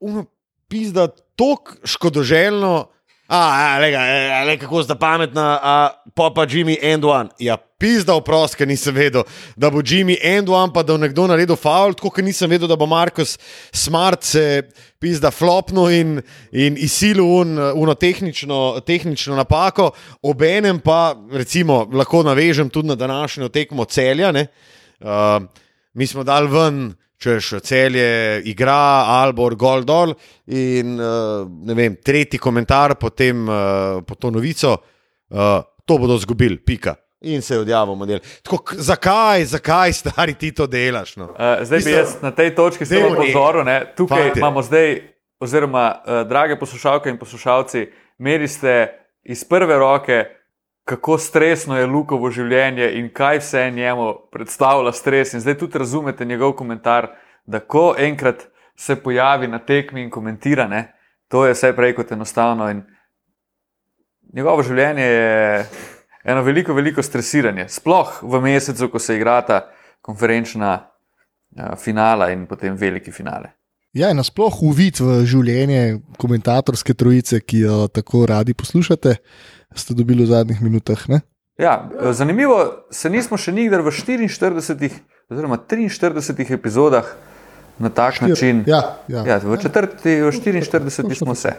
uno, pizda, tako škodoželjno. A, lega, a, le, kako sta pametna, a pa pa Jimmy End One. Ja, pizda oprost, ker nisem vedel, da bo Jimmy End One, pa da bo nekdo naredil faul, tako kot nisem vedel, da bo Markus Smart se pizda flopno in, in izsilil un, uno tehnično, tehnično napako, obenem pa, recimo, lahko navežem tudi na današnjo tekmo celja. ne. Uh, mi smo dal ven, češ celje, igra, Albor, gol dol. In ne vem, tretji komentar po, tem, uh, po to novico, uh, to bodo zgubili, pika. In se je odjavil model. Tako, zakaj, zakaj, stari ti to delaš? No? Uh, zdaj bi Mislim, jaz na tej točki dajmo pozoril. ne, Tukaj Fantje. imamo zdaj, oziroma uh, drage poslušalke in poslušalci, meri ste iz prve roke, kako stresno je Lukovo življenje in kaj vse njemu predstavlja stres. In zdaj tudi razumete njegov komentar, da ko enkrat se pojavi na tekmi in komentira, ne, to je vse prej kot enostavno. In njegovo življenje je eno veliko, veliko stresiranje. Sploh v mesecu, ko se igrata konferenčna uh, finala in potem veliki finale. Ja, in nasploh uvid v življenje komentatorske trojice, ki jo tako radi poslušate, ste dobili v zadnjih minutah. Ne? Ja, eh, zanimivo, se nismo še nikdar v 44, oziroma 43 epizodah na tak način. Ja, ja. Ja, v četrti, v 44 smo se.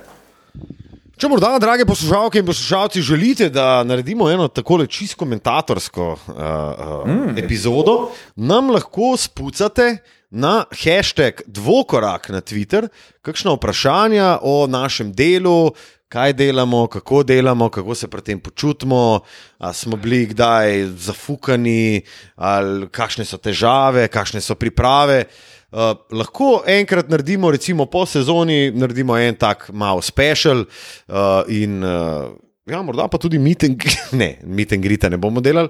Če morda, drage poslušalke in poslušalci, želite, da naredimo eno tako čisto komentatorsko uh, uh, mm. epizodo, nam lahko spucate na hashtag dvokorak na Twitter, kakšno vprašanje o našem delu, kaj delamo, kako delamo, kako se pri tem počutimo, ali smo bili kdaj zafukani, ali kakšne so težave, kakšne so priprave. Uh, lahko enkrat naredimo, recimo po sezoni, naredimo en tak malo special uh, in uh, ja, morda pa tudi meeting, ne, meeting grita ne bomo delali.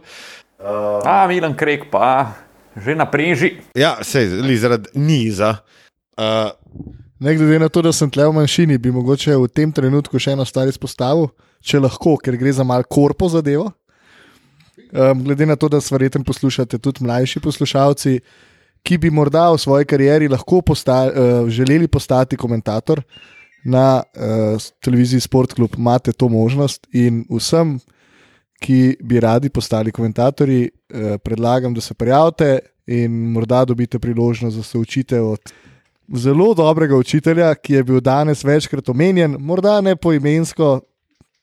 Uh, A, Milan Krek pa, že na preži. Ja, sej, zaradi niza. Uh, Ne glede na to, da sem tle v manjšini, bi mogoče v tem trenutku še eno stvar izpostavil, če lahko, ker gre za malo korpo zadevo. Um, glede na to, da verjetno poslušate tudi mlajši poslušalci, ki bi morda v svoji karieri lahko postali, uh, želeli postati komentator na uh, televiziji Sport Club, imate to možnost in vsem, ki bi radi postali komentatorji, uh, predlagam, da se prijavite in morda dobite priložnost, da se učite od zelo dobrega učitelja, ki je bil danes večkrat omenjen, morda ne poimensko,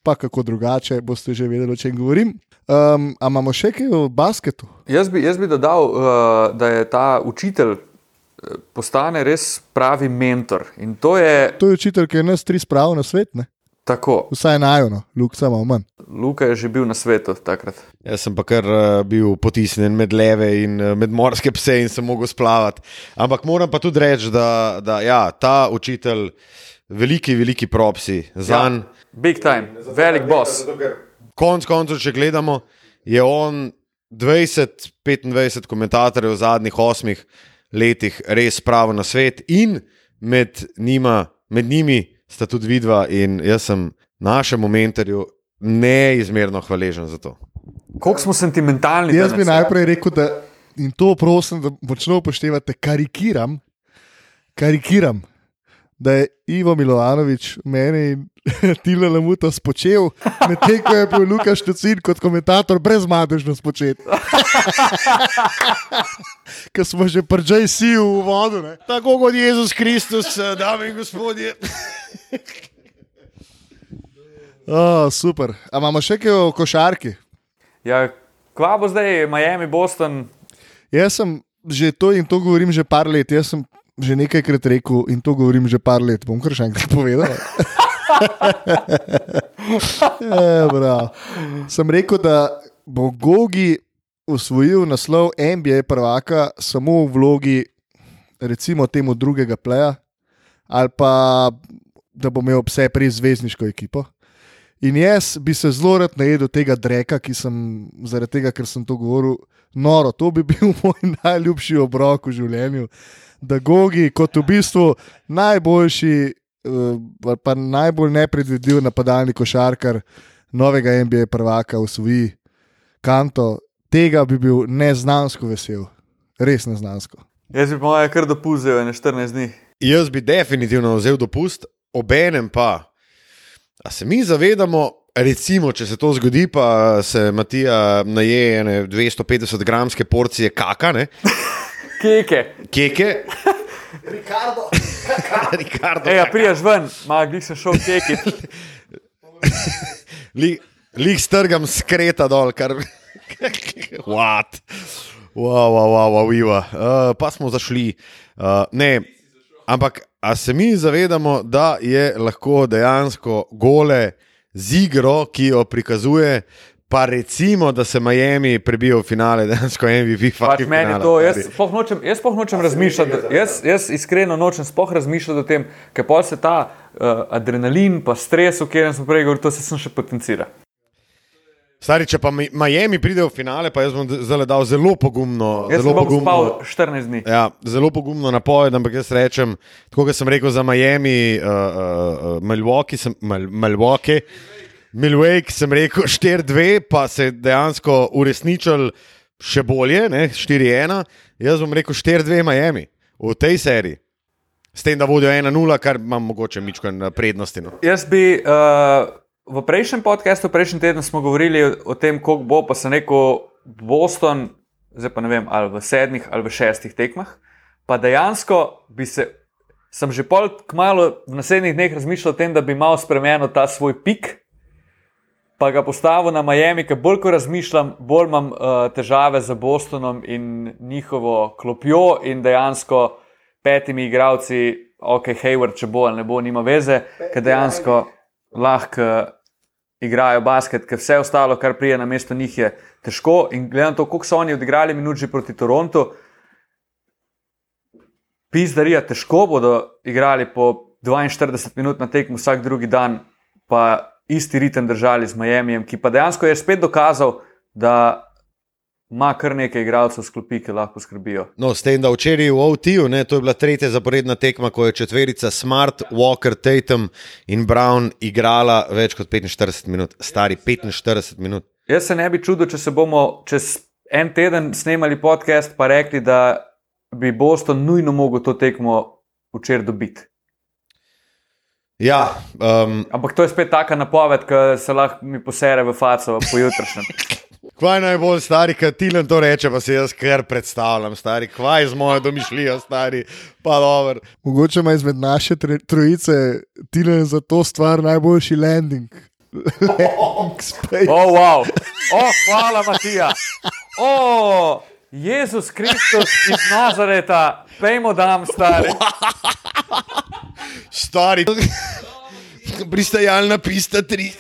pa kako drugače, boste že vedeli, o čem govorim. Um, a imamo še kaj v basketu? Jaz bi, jaz bi dodal, uh, da je ta učitelj. Postane res pravi mentor. To je, to je učitelj, ki je nas tri spravil na svet. Ne? Tako. Vsaj najuno, Luka samo manj. Luka je že bil na svetu takrat. Jaz sem pa kar uh, bil potisnjen med leve in uh, med morske pse in sem mogel splavati. Ampak moram pa tudi reči, da, da ja, ta učitelj, veliki, veliki propsi za njim. Ja, big time, velik boss. Konec koncev, če gledamo, je on 20-25 komentatorjev v zadnjih osmih letih res pravo na svet in med, njima, med njimi sta tudi vidva in jaz sem našemu mentorju neizmerno hvaležen za to. Kako smo sentimentalni? Jaz bi najprej rekel, da in to prosim, da močno upoštevate, karikiram, karikiram, da je Ivo Milovanovič meni in Tila Lamuta spočel, medtem ko je bil Lukaš Tucin kot komentator brezmadežno spočet. Ker smo že pržaj si v vodu. Ne? Tako kot Jezus Kristus, dame in gospodje. Oh, super. A imamo še kaj o košarki? Ja, kva bo zdaj, Miami, Boston? Jaz sem že to in to govorim že par let. Jaz sem že nekajkrat rekel in to govorim že par let. Bom kar še enkrat povedal. e, sem rekel, da bo Gogi usvojil naslov NBA prvaka samo v vlogi, recimo, temu drugega pleja, ali pa da bo imel vse prej zvezdniško ekipo. In jaz bi se zelo rad najedel tega dreka, ki sem zaradi tega, ker sem to govoril, noro. To bi bil moj najljubši obrok v življenju. Da Gogi, kot v bistvu najboljši, uh, pa najbolj nepredvidljiv napadalni košarkar novega NBA prvaka v svoji kanto, tega bi bil neznansko vesel, res neznansko. Jaz bi pa kar dopustil na 14 dni. Jaz bi definitivno vzel dopust, obenem pa, da se mi zavedamo, recimo, če se to zgodi, pa se Matija naje 250 gramske porcije kakane. Keke. Keke. Ricardo. Ricardo. Ej, ja, prijaš ven, malo glih sem šel keke. Lih strgam skreta dol, kar. What? Wow, wow, wow, wow, wow. Uh, pa smo zašli. Uh, ne, ampak a se mi zavedamo, da je lahko dejansko gole z igro, ki jo prikazuje, pa recimo, da se Miami prebijo v finale, dejansko MVP. Pač meni finale, to, jaz spoh nočem, jaz spoh nočem razmišljati, jaz, jaz iskreno nočem spoh razmišljati o tem, ker pa se ta uh, adrenalin, pa stres, o katerem smo prej govorili, to se sem še potencira. Stari, če pa Miami pride v finale, pa jaz bom zdaj dal zelo pogumno. Jaz zelo pogumno, spal 14 dni. Ja, zelo pogumno napoved, ampak jaz rečem, tako kot sem rekel za Miami, uh, uh, Milwaukee, sem, Mil, Milwaukee, Milwaukee, sem rekel 4-2, pa se je dejansko uresničil še bolje, 4-1. Jaz bom rekel 4-2 Miami v tej seriji. S tem, da vodijo 1-0, kar imam mogoče mičko prednosti. No. Jaz bi. Uh... V prejšnjem podkastu, prejšnji teden smo govorili o tem, kako bo, pa se neko Boston, zdaj pa ne vem, ali v sedmih ali v šestih tekmah, pa dejansko bi se sem že pol kmalo v naslednjih dneh razmišljal o tem, da bi malo spremenil ta svoj pik, pa ga postavil na Miami, ker bolj ko razmišljam, bolj imam uh, težave z Bostonom in njihovo klopjo in dejansko petimi igravci, ok, Hayward, če bo ali ne bo, nima veze, ker dejansko lahko igrajo basket, ker vse ostalo, kar prije na mesto njih, je težko. In gledam to, koliko so oni odigrali minut že proti Torontu. Pizdarija, težko bodo igrali po 42 minut na tekmu vsak drugi dan, pa isti ritem držali z Miami, ki pa dejansko je spet dokazal, da ima kar nekaj igralcev sklopi, ki lahko skrbijo. No, s tem, da včeraj v OT-ju, to je bila tretja zaporedna tekma, ko je četverica Smart, Walker, Tatum in Brown igrala več kot 45 minut, stari 45 minut. Jaz se ne bi čudil, če se bomo čez en teden snemali podcast, pa rekli, da bi Boston nujno mogel to tekmo včeraj dobiti. Ja, um, Ampak to je spet taka napoved, ki se lahko mi posere v faco pojutrišnjem. Kvaj najbolj stari, kad ti nam to reče, pa se jaz kar predstavljam, stari, kvaj z mojo domišljijo, stari, pa dobro. Mogoče ima izmed naše trojice Tilen za to stvar najboljši landing. landing space. O, oh, wow. oh, hvala, Matija. Oh, Jezus Kristus iz Nazareta, pejmo dam, stari. Stari, pristajalna pista 3.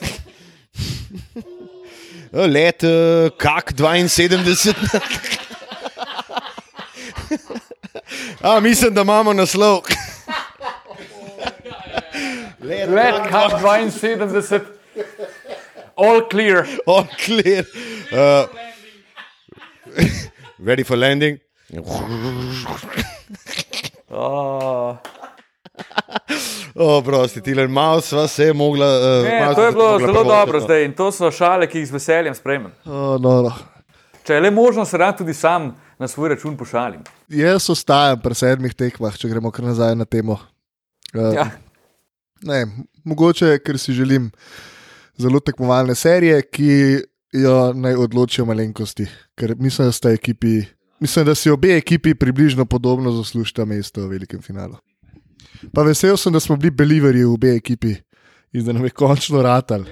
Let, uh, kak 72. A, mislim, da imamo naslov. Let, Let kak 72, all clear. all clear. Uh, ready for landing? Oh. O, prosti, Tilen, malo sva se mogla. Uh, Ne, to je bilo zelo privoščiti, dobro no. zdaj in to so šale, ki jih z veseljem sprejmem. Oh, no, no. Če je le možno, se rad tudi sam na svoj račun pošalim. Jaz ostajam pri sedmih tekmah, če gremo kar nazaj na temo. Uh, Ja. ne, mogoče, ker si želim zelo tekmovalne serije, ki jo naj odločijo malenkosti. Ker mislim, da, sta ekipi, mislim, da si obe ekipi približno podobno zaslužita mesto v velikem finalu. Pa vesel sem, da smo bili beliverji v obe ekipi in da nam je končno ratal.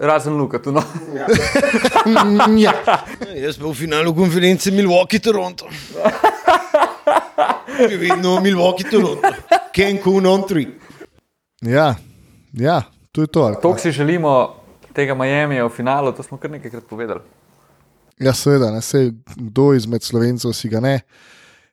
Razen Luka, tu no. ja. Jaz pa v finalu konference Milwaukee Toronto. Še vedno Milwaukee Toronto. Cancun on three. ja, ja, to je to. To, si želimo tega Miamija v finalu, to smo kar nekajkrat povedali. Ja, seveda, ne se kdo izmed slovencev si ga ne.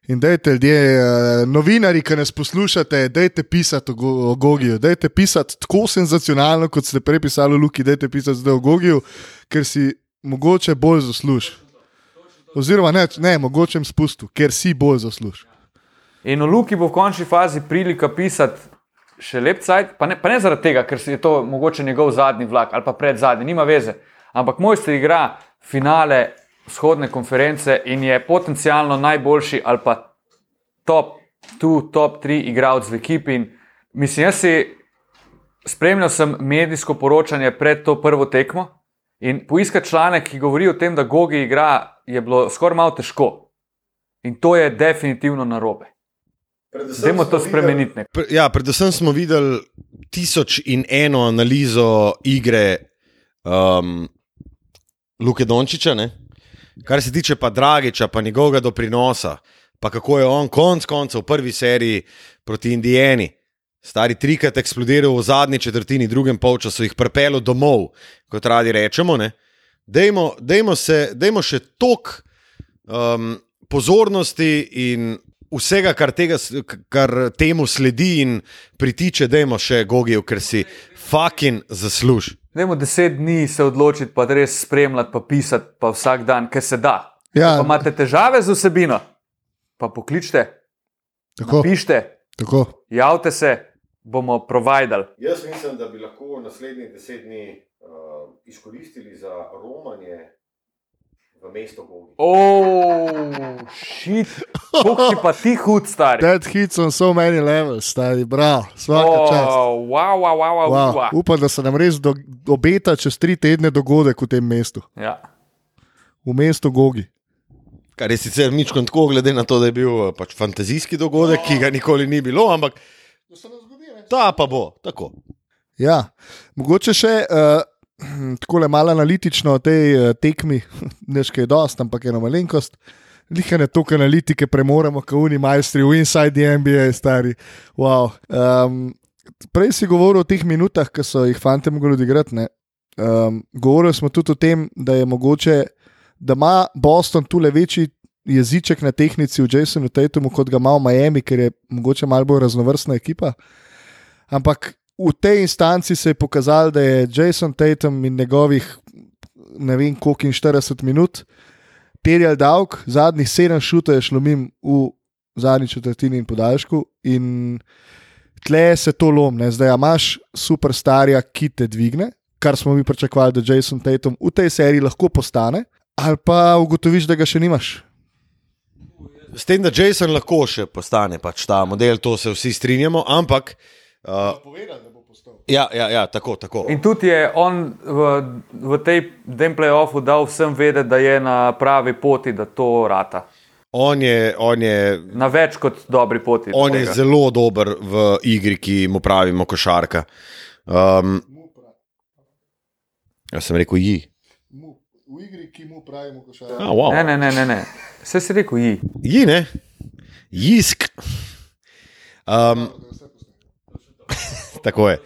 In dajte, ljudje, eh, novinari, ki nas poslušate, dajte pisati o, Go- o Gogiju, dajte pisati tako senzacionalno, kot ste prej pisali o Luki, dajte pisati zdaj o Gogiju, ker si mogoče bolj zasluži. Oziroma, ne, ne mogoče jim spustil, ker si bolj zasluži. In v Luki bo v končni fazi prilika pisati še lep cajt, pa pa ne zaradi tega, ker je to mogoče njegov zadnji vlak ali pa pred zadnji, nima veze. Ampak mojster igra finale vzhodne konference in je potencialno najboljši ali pa top 2, top 3 igralec v ekipi. In mislim, jaz si spremljal sem medijsko poročanje pred to prvo tekmo in poiskati članek, ki govori o tem, da Gogi igra, je bilo skoraj malo težko. In to je definitivno narobe. Dajmo to spremeniti. nek- Pre, ja, predvsem smo videli tisoč in eno analizo igre um, Luke Dončiča, ne? kar se tiče pa Dragiča, pa njegovega doprinosa, pa kako je on konc koncev v prvi seriji proti Indijani. Stari trikrat eksplodiral v zadnji četrtini, drugem polčasu jih prepelo domov, kot radi rečemo. ne. Dajmo, dajmo, se, dajmo še tok um, pozornosti in vsega, kar, tega, kar temu sledi in pritiče, dajmo še Gogijev, ker si fucking zasluži. Dajmo deset dni se odločiti, pa res spremljati, pa pisati, pa vsak dan, ker se da. Ja. Pa imate težave z vsebino, pa pokličite, Tako, pišite, tako. javite se, bomo providali. Jaz mislim, da bi lahko naslednjih deset dni uh, izkoristili za romanje v mesto Gogi. Oh, šit, kako si pa ti hud, stari. Dead hits on so many levels, stari, bravo, vsaka čast. Oh, wow, wow, wow, wow, Wow, wow. upam, da se nam res do, obeta čez tri tedne dogodek v tem mestu, Ja. v mestu Gogi. Kar je sicer ničko tako, glede na to, da je bil eh, pač fantazijski dogodek, ki ga nikoli ni bilo, ampak ta pa bo tako. Ja, mogoče še uh, tako malo analitično o tej uh, tekmi, nekaj je dost, ampak eno malenkost. Lihane toliko analitike premoremo, kot oni majstri v Inside the NBA, stari. Wow. Um, prej si govoril o teh minutah, ki so jih fanti mogli odigrati. Um, govorili smo tudi o tem, da je mogoče, da ima Boston tu le večji jeziček na tehnici v Jasonu Tatumu, kot ga ima v Miami, ker je mogoče malo bolj raznovrstna ekipa. Ampak v tej instanci se je pokazalo, da je Jason Tatum in njegovih ne vem koliko in 40 minut terjal davek, zadnjih sedem šutov je šlo mim v zadnji četrtini in podaljšku. In tle se to lomne, zdaj imaš superstarja, ki te dvigne, kar smo mi pričakovali, da Jason Tatum v tej seriji lahko postane, ali pa ugotoviš, da ga še nimaš. S tem, da Jason lahko še postane pač ta model, to se vsi strinjamo, ampak. Ja, ja, ja, tako, tako. In tudi je on v, v tej tem playoffu dal vsem vedeti, da je na pravi poti, da to rata. On je, on je, Na več kot dobri poti. on je tega. zelo dober v igri, ki mu pravimo košarka. Um, jaz sem rekel, ji. V igri, ki mu pravimo, ko še Ah, wow. Ne, ne, ne, ne. ne. Vse si rekel, ji. Ji, ne? Jisk. Um, tako je.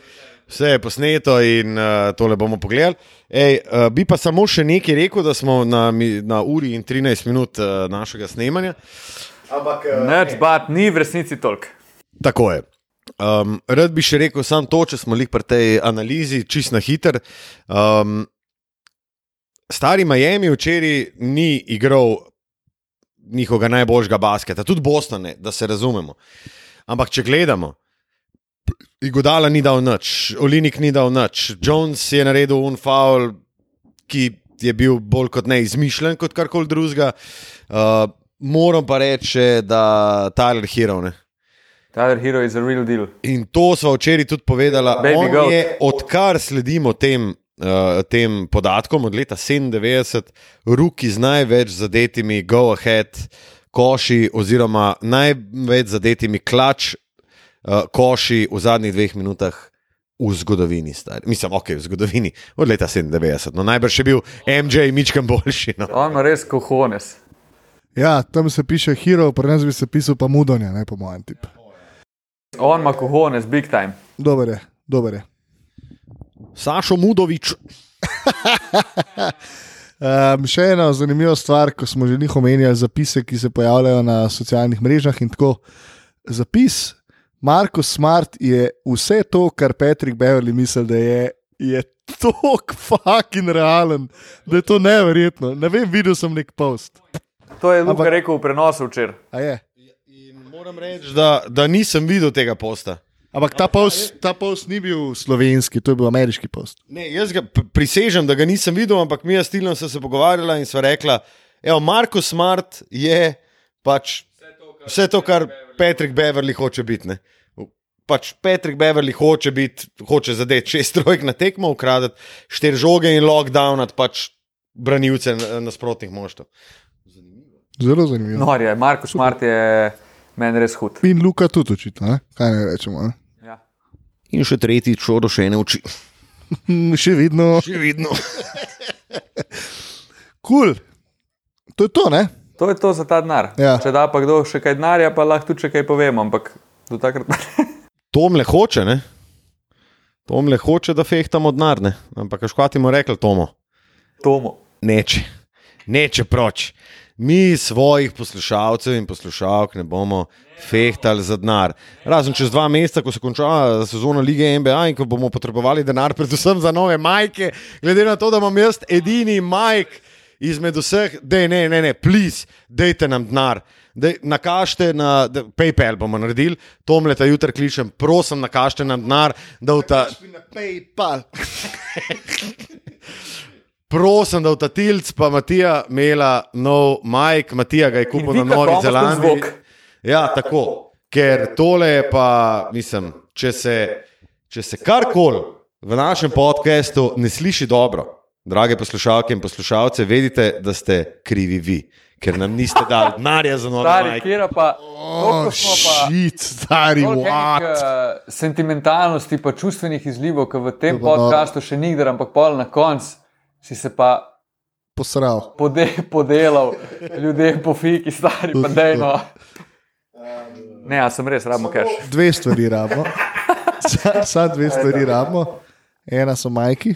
Vse je posneto in uh, tole bomo pogledali. Ej, uh, bi pa samo še nekaj rekel, da smo na, na uri in 13 minut uh, našega snemanja. Ampak, uh, Neč, bat, ni v resnici toliko. Tako je. Um, rad bi še rekel samo to, če smo jih pri tej analizi, čist na hiter. Um, stari Miami včeraj ni igral njihovega najboljšega basketa, tudi Boston, ne, da se razumemo. Ampak če gledamo, Igodala ni dal nič, Olinik ni dal nič, Jones je naredil un faul, ki je bil bolj kot ne izmišljen kot karkoli drugega. Uh, moram pa reči, da Tyler Hero. Ne. Tyler Hero is a real deal. In to smo včeraj tudi povedali. Je, odkar sledimo tem, uh, tem podatkom od leta 97, ruki z največ zadetimi go-ahead koši, oziroma največ zadetimi klač uh, koši v zadnjih dveh minutah. V zgodovini, stari. mislim, ok, v zgodovini od leta 97. No, najbrž je bil MJ Mičkam boljši. No. On ima res kohones. Ja, tam se piše hero, pri nas bi se pisal pa mudonja, ne po mojem tipu. On ima kohones, big time. Dober je, dober je. Sašo Mudovič. Um, še ena zanimiva stvar, ko smo že njih omenjali, zapise, ki se pojavljajo na socialnih mrežah. in tako. Zapis Marko Smart je vse to, kar Patrick Beverly misli, da je, je tako fucking realen, da je to neverjetno. Ne vem, videl sem nek post. To je Luka Ampak- rekel v prenosu včeraj. A je? In moram reči, da, da nisem videl tega posta. Ampak ta post, ta post ni bil slovenski, to je bil ameriški post. Ne, jaz ga prisežem, da ga nisem videl, ampak mi je stilno so se pogovarjala in sva rekla, da Marko Smart je pač vse to, kar Patrick Beverly hoče biti. Ne. Pač Patrick Beverly hoče biti, hoče zadeti šest trojk na tekmo, ukradeti štiri žoge in lockdownati pač branilce nasprotnih moštv. Zelo zanimivo. No. Je, Marko Smart je meni res hud. In Luka tudi očitno, ne? kaj ne rečemo. Ne? Ja. In še tretjič, odošene oči. Hm, Še vedno. Še vidno. Kul. Cool. To je to, ne? To je to za ta denar. Ja. Če da pa kdo še kaj denarja, pa lahko tudi še kaj povem, ampak do takrat. Tomle hoče, ne? Tomle hoče, da fehtamo denar, ne? Ampak škvatimo rekli Tomo. Tomo. Neče, neče proč. Mi svojih poslušalcev in poslušalk ne bomo fehtali za denar. Razen čez dva meseca, ko se konča sezona lige NBA in ko bomo potrebovali denar, predvsem za nove majke, glede na to, da imam jaz edini majk izmed vseh, da ne, ne, ne, plis, dajte nam denar. Dej, nakažite na da, PayPal, bomo naredili, to mleta jutri kličem, prosim, nakažite nam denar, da v ta. Na PayPal. Prosim, da v ta tilc, pa Matija imela nov majk, Matija ga je kupil na Novi Zelandiji. zvok. Ja, tako. Ker tole je pa, mislim, če se, če se karkoli v našem podkastu ne sliši dobro, drage poslušalke in poslušalce, vedite, da ste krivi vi, ker nam niste dali denarja za nove majke. kjer pa, Oh, šit, stari, what? enih, uh, sentimentalnosti, pa čustvenih izlivov, ki v tem noro. podkastu še nikdar, ampak pol na koncu si se pa Posral. pode, podelal, ljudem po fiki, stari pa dejno. Ne, jaz sem res, rabimo keš. Dve stvari rabimo. Sam dve stvari rabimo. Ena so majki.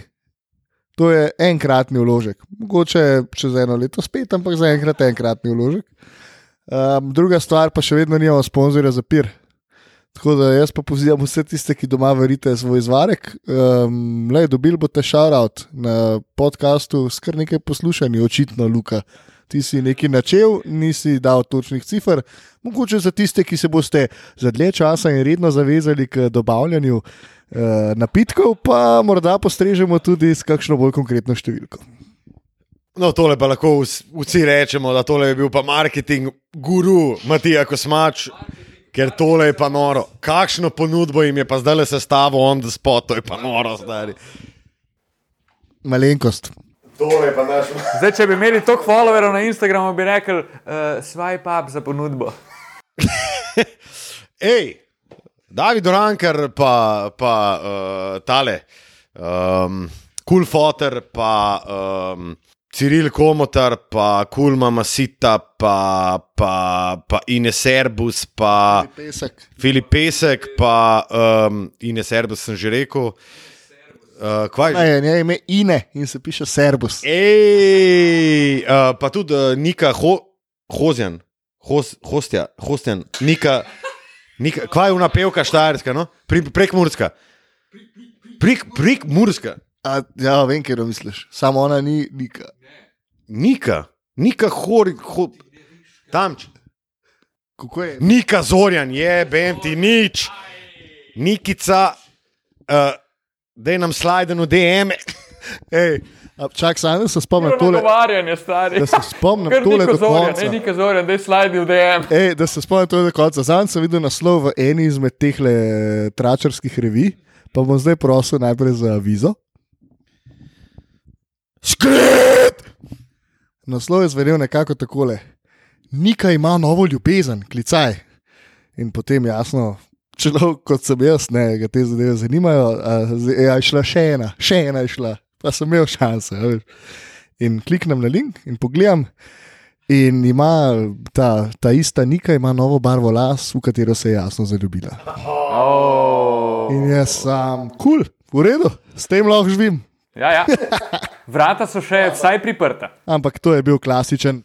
To je enkratni vložek. Mogoče čez eno leto spet, ampak za enkrat enkratni vložek. Um, druga stvar, pa še vedno nimamo sponzorja za pir. Tako da jaz pa pozivam vse tiste, ki doma verite svoj izvarek. Um, le, dobili boste šarout na podkastu s kar nekaj poslušanj, očitno, Luka. Ti si nekaj načel, nisi dal točnih cifr. Mogoče za tiste, ki se boste za dlje časa in redno zavezali k dobavljanju napitkov, pa morda postrežemo tudi s kakšno bolj konkretno številko. No, tole pa lahko vs- vsi rečemo, da tole je bil pa marketing guru Matija Kosmač, ker tole je pa noro. Kakšno ponudbo jim je pa zdaj le sestavil on the spot, to je pa noro, stari. Malenkost. Tole je pa naš. Zdaj, če bi imeli toliko followerov na Instagramu, bi rekli, uh, swipe up za ponudbo. Ej, David Orankar, pa, pa uh, tale, um, Cool Foter, pa um, Ciril Komotar, pa Kulma Masita, pa, pa, pa Ines Erbus, pa. Filip Pesek, pa um, Ines Erbus sem že rekel. Uh, kvaj Ne, je ime Ine in se piše Serbus. Ej, uh, pa tudi uh, Nika Ho, Hozjan, Hoz, Hostja, Hostjan, Nika, Nika, kva je unapevka štajerska, no? Pri, prek Murska. Prek, prek Murska. A, ja, vem, kje misliš. Samo ona ni nika. Nika, Nika Hori, ho, tamč. Kako je? Nika Zorjan, je, bem ti nič. Nikica, uh, da nam slajden v DM. Ej, čak, sam se spomnim tole. Nagovarjanje, stari. Da se spomnim tole do zorja, konca. ne niko zorja, da je slajdi v DM. Ej, da se spomnim tole do konca. Zanj sem videl naslov v eni izmed teh tračarskih revij, pa bom zdaj prosil najprej za vizo. Skrit! Naslov je zvenel nekako takole: Nika ima novo ljubezen, klicaj. In potem jasno, človek kot sem jaz, ne, ga te zadeve zanimajo, a, ja, je šla še ena, še ena je šla, pa sem imel šanse. In kliknem na link in pogledam. In ima ta, ta ista Nika, ima novo barvo las, v katero se je jasno zaljubila. Oh. In jaz sem, kul, cool, v redu, s tem lahko živim. Ja, ja. Vrata so še vsaj priprta. Ampak to je bil klasičen.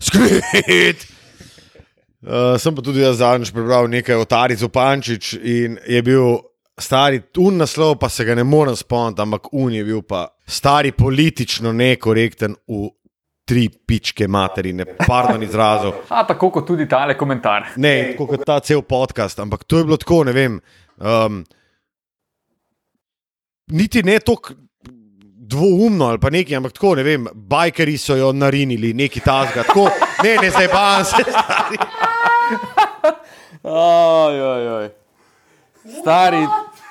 Skrit! Uh, sem pa tudi jaz zadnjič prebral nekaj o Tari Zupančič in je bil stari un naslov, pa se ga ne morem spomniti, ampak un je bil pa stari politično nekorekten v tri pičke materine, pardon izrazov. A tako kot tudi tale komentar. Ne, tako kot ta cel podcast, ampak to je bilo tako, ne vem. Um, niti ne tako dvoumno ali pa nekaj, ampak tako, ne vem, bajkeri so jo narinili, neki tasga. Tako, ne, ne, zdaj pa se. stari. Oj, oj, oj. Stari,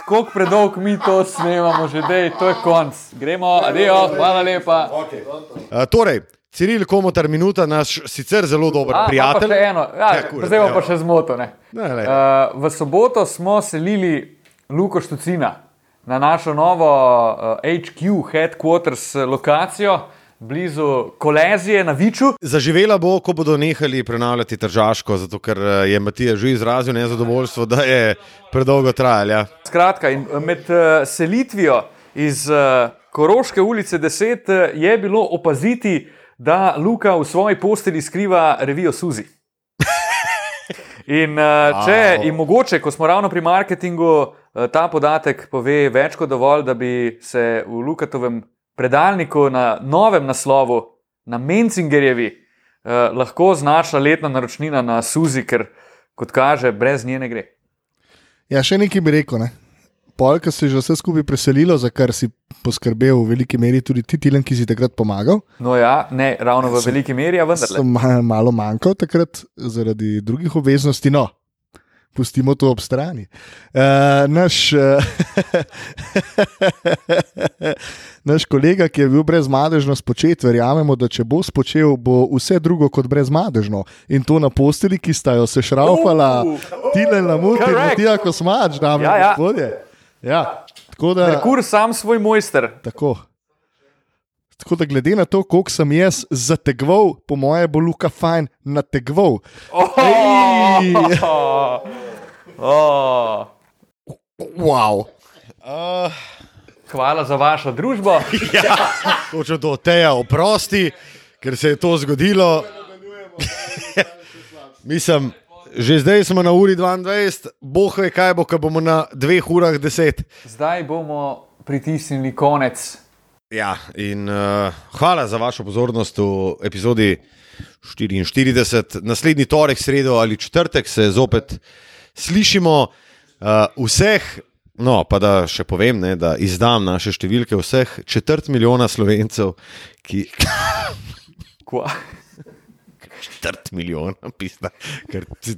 koliko predolg mi to snemamo, že dej, to je konc. Gremo, adijo, hvala lepa. Uh, torej, Ciril Komotar, minuta, naš sicer zelo dober A, prijatelj. Še eno, ja, Ja, kurva, zdaj pa še zmotone. Ne, ne. Uh, v soboto smo selili Luko Štucina na našo novo uh, HQ, headquarters lokacijo, blizu Kolezije na Viču. Zaživela bo, ko bodo nehali prenavljati tržaško, zato ker eh, je Matija že izrazil nezadovoljstvo, da je predolgo trajal. Ja. Skratka, eh, med uh, selitvijo iz Koroške ulice 10 eh, je bilo opaziti, da Luka v svoji posteli skriva revijo Suzi. In če in mogoče, ko smo ravno pri marketingu, ta podatek pove več kot dovolj, da bi se v Lukatovem predalniku na novem naslovu, na Mencingerjevi, uh, lahko znašla letna naročnina na Suzi, ker kot kaže, brez nje ne gre. Ja, še nekaj bi rekel. Ne? Polk se je že vse skupaj preselilo, za kar si poskrbel v veliki meri tudi ti, Tilen, ki si takrat pomagal. No, ja, ne ravno v veliki meri, vendar. Sem ma- malo manjkal takrat zaradi drugih obveznosti. No, pustimo to ob strani. Uh, naš, uh, naš kolega, ki je bil brezmadežno spočet, verjamemo, da če bo spočel, bo vse drugo kot brezmadežno. In to na posteli, ki sta jo sešraufala, Uh. tile na muti, tija kosmač, dame Ja, in ja. gospodje. Ja, tako da. Merkur sam svoj mojster. Tako. Tako da, glede na to, koliko sem jaz zategval, po moje bo Luka fajn nategval. Ej! Oh. Wow. Uh, Hvala za vašo družbo. ja, hočem to teja oprosti, ker se je to zgodilo. Mislim, že zdaj smo na uri 22, boh ve, kaj bo, ko bomo na dveh urah 10. Zdaj bomo pritisnili konec. Ja, in uh, hvala za vašo pozornost v epizodi 44. Naslednji torek, sredo ali četrtek se zopet slišimo. Uh, vseh, no pa da še povem, ne, da izdam naše številke vseh četrt milijona slovencev, ki. Kva? četrt milijona, pisa, ker ti-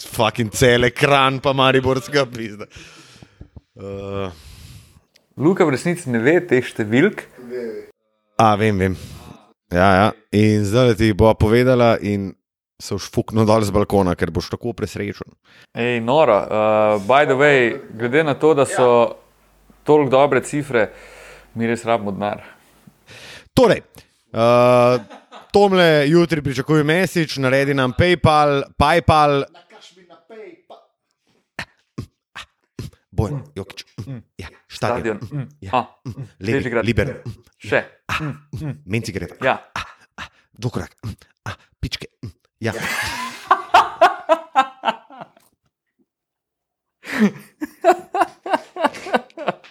fucking cel ekran, pa mariborska pisa. Uh, Luka v resnici ne ve teh številk. a, vem, vem. Ja, ja. In zdaj ti bo povedala, in se už fuknil dol z balkona, ker boš tako presrečen. Ej, noro. Uh, by the way, glede na to, da so toliko dobre cifre, mi res rabimo denar. Torej, uh, Tomle jutri pričakuje mesič, naredi nam PayPal, PayPal. Bojan, Jokič, ja, Stadion. stadion, Mm. Ja. Ah, Levi, Bežigrad. Liber, še. menci gre, Ja. dvokrat, pičke, Ja. ja.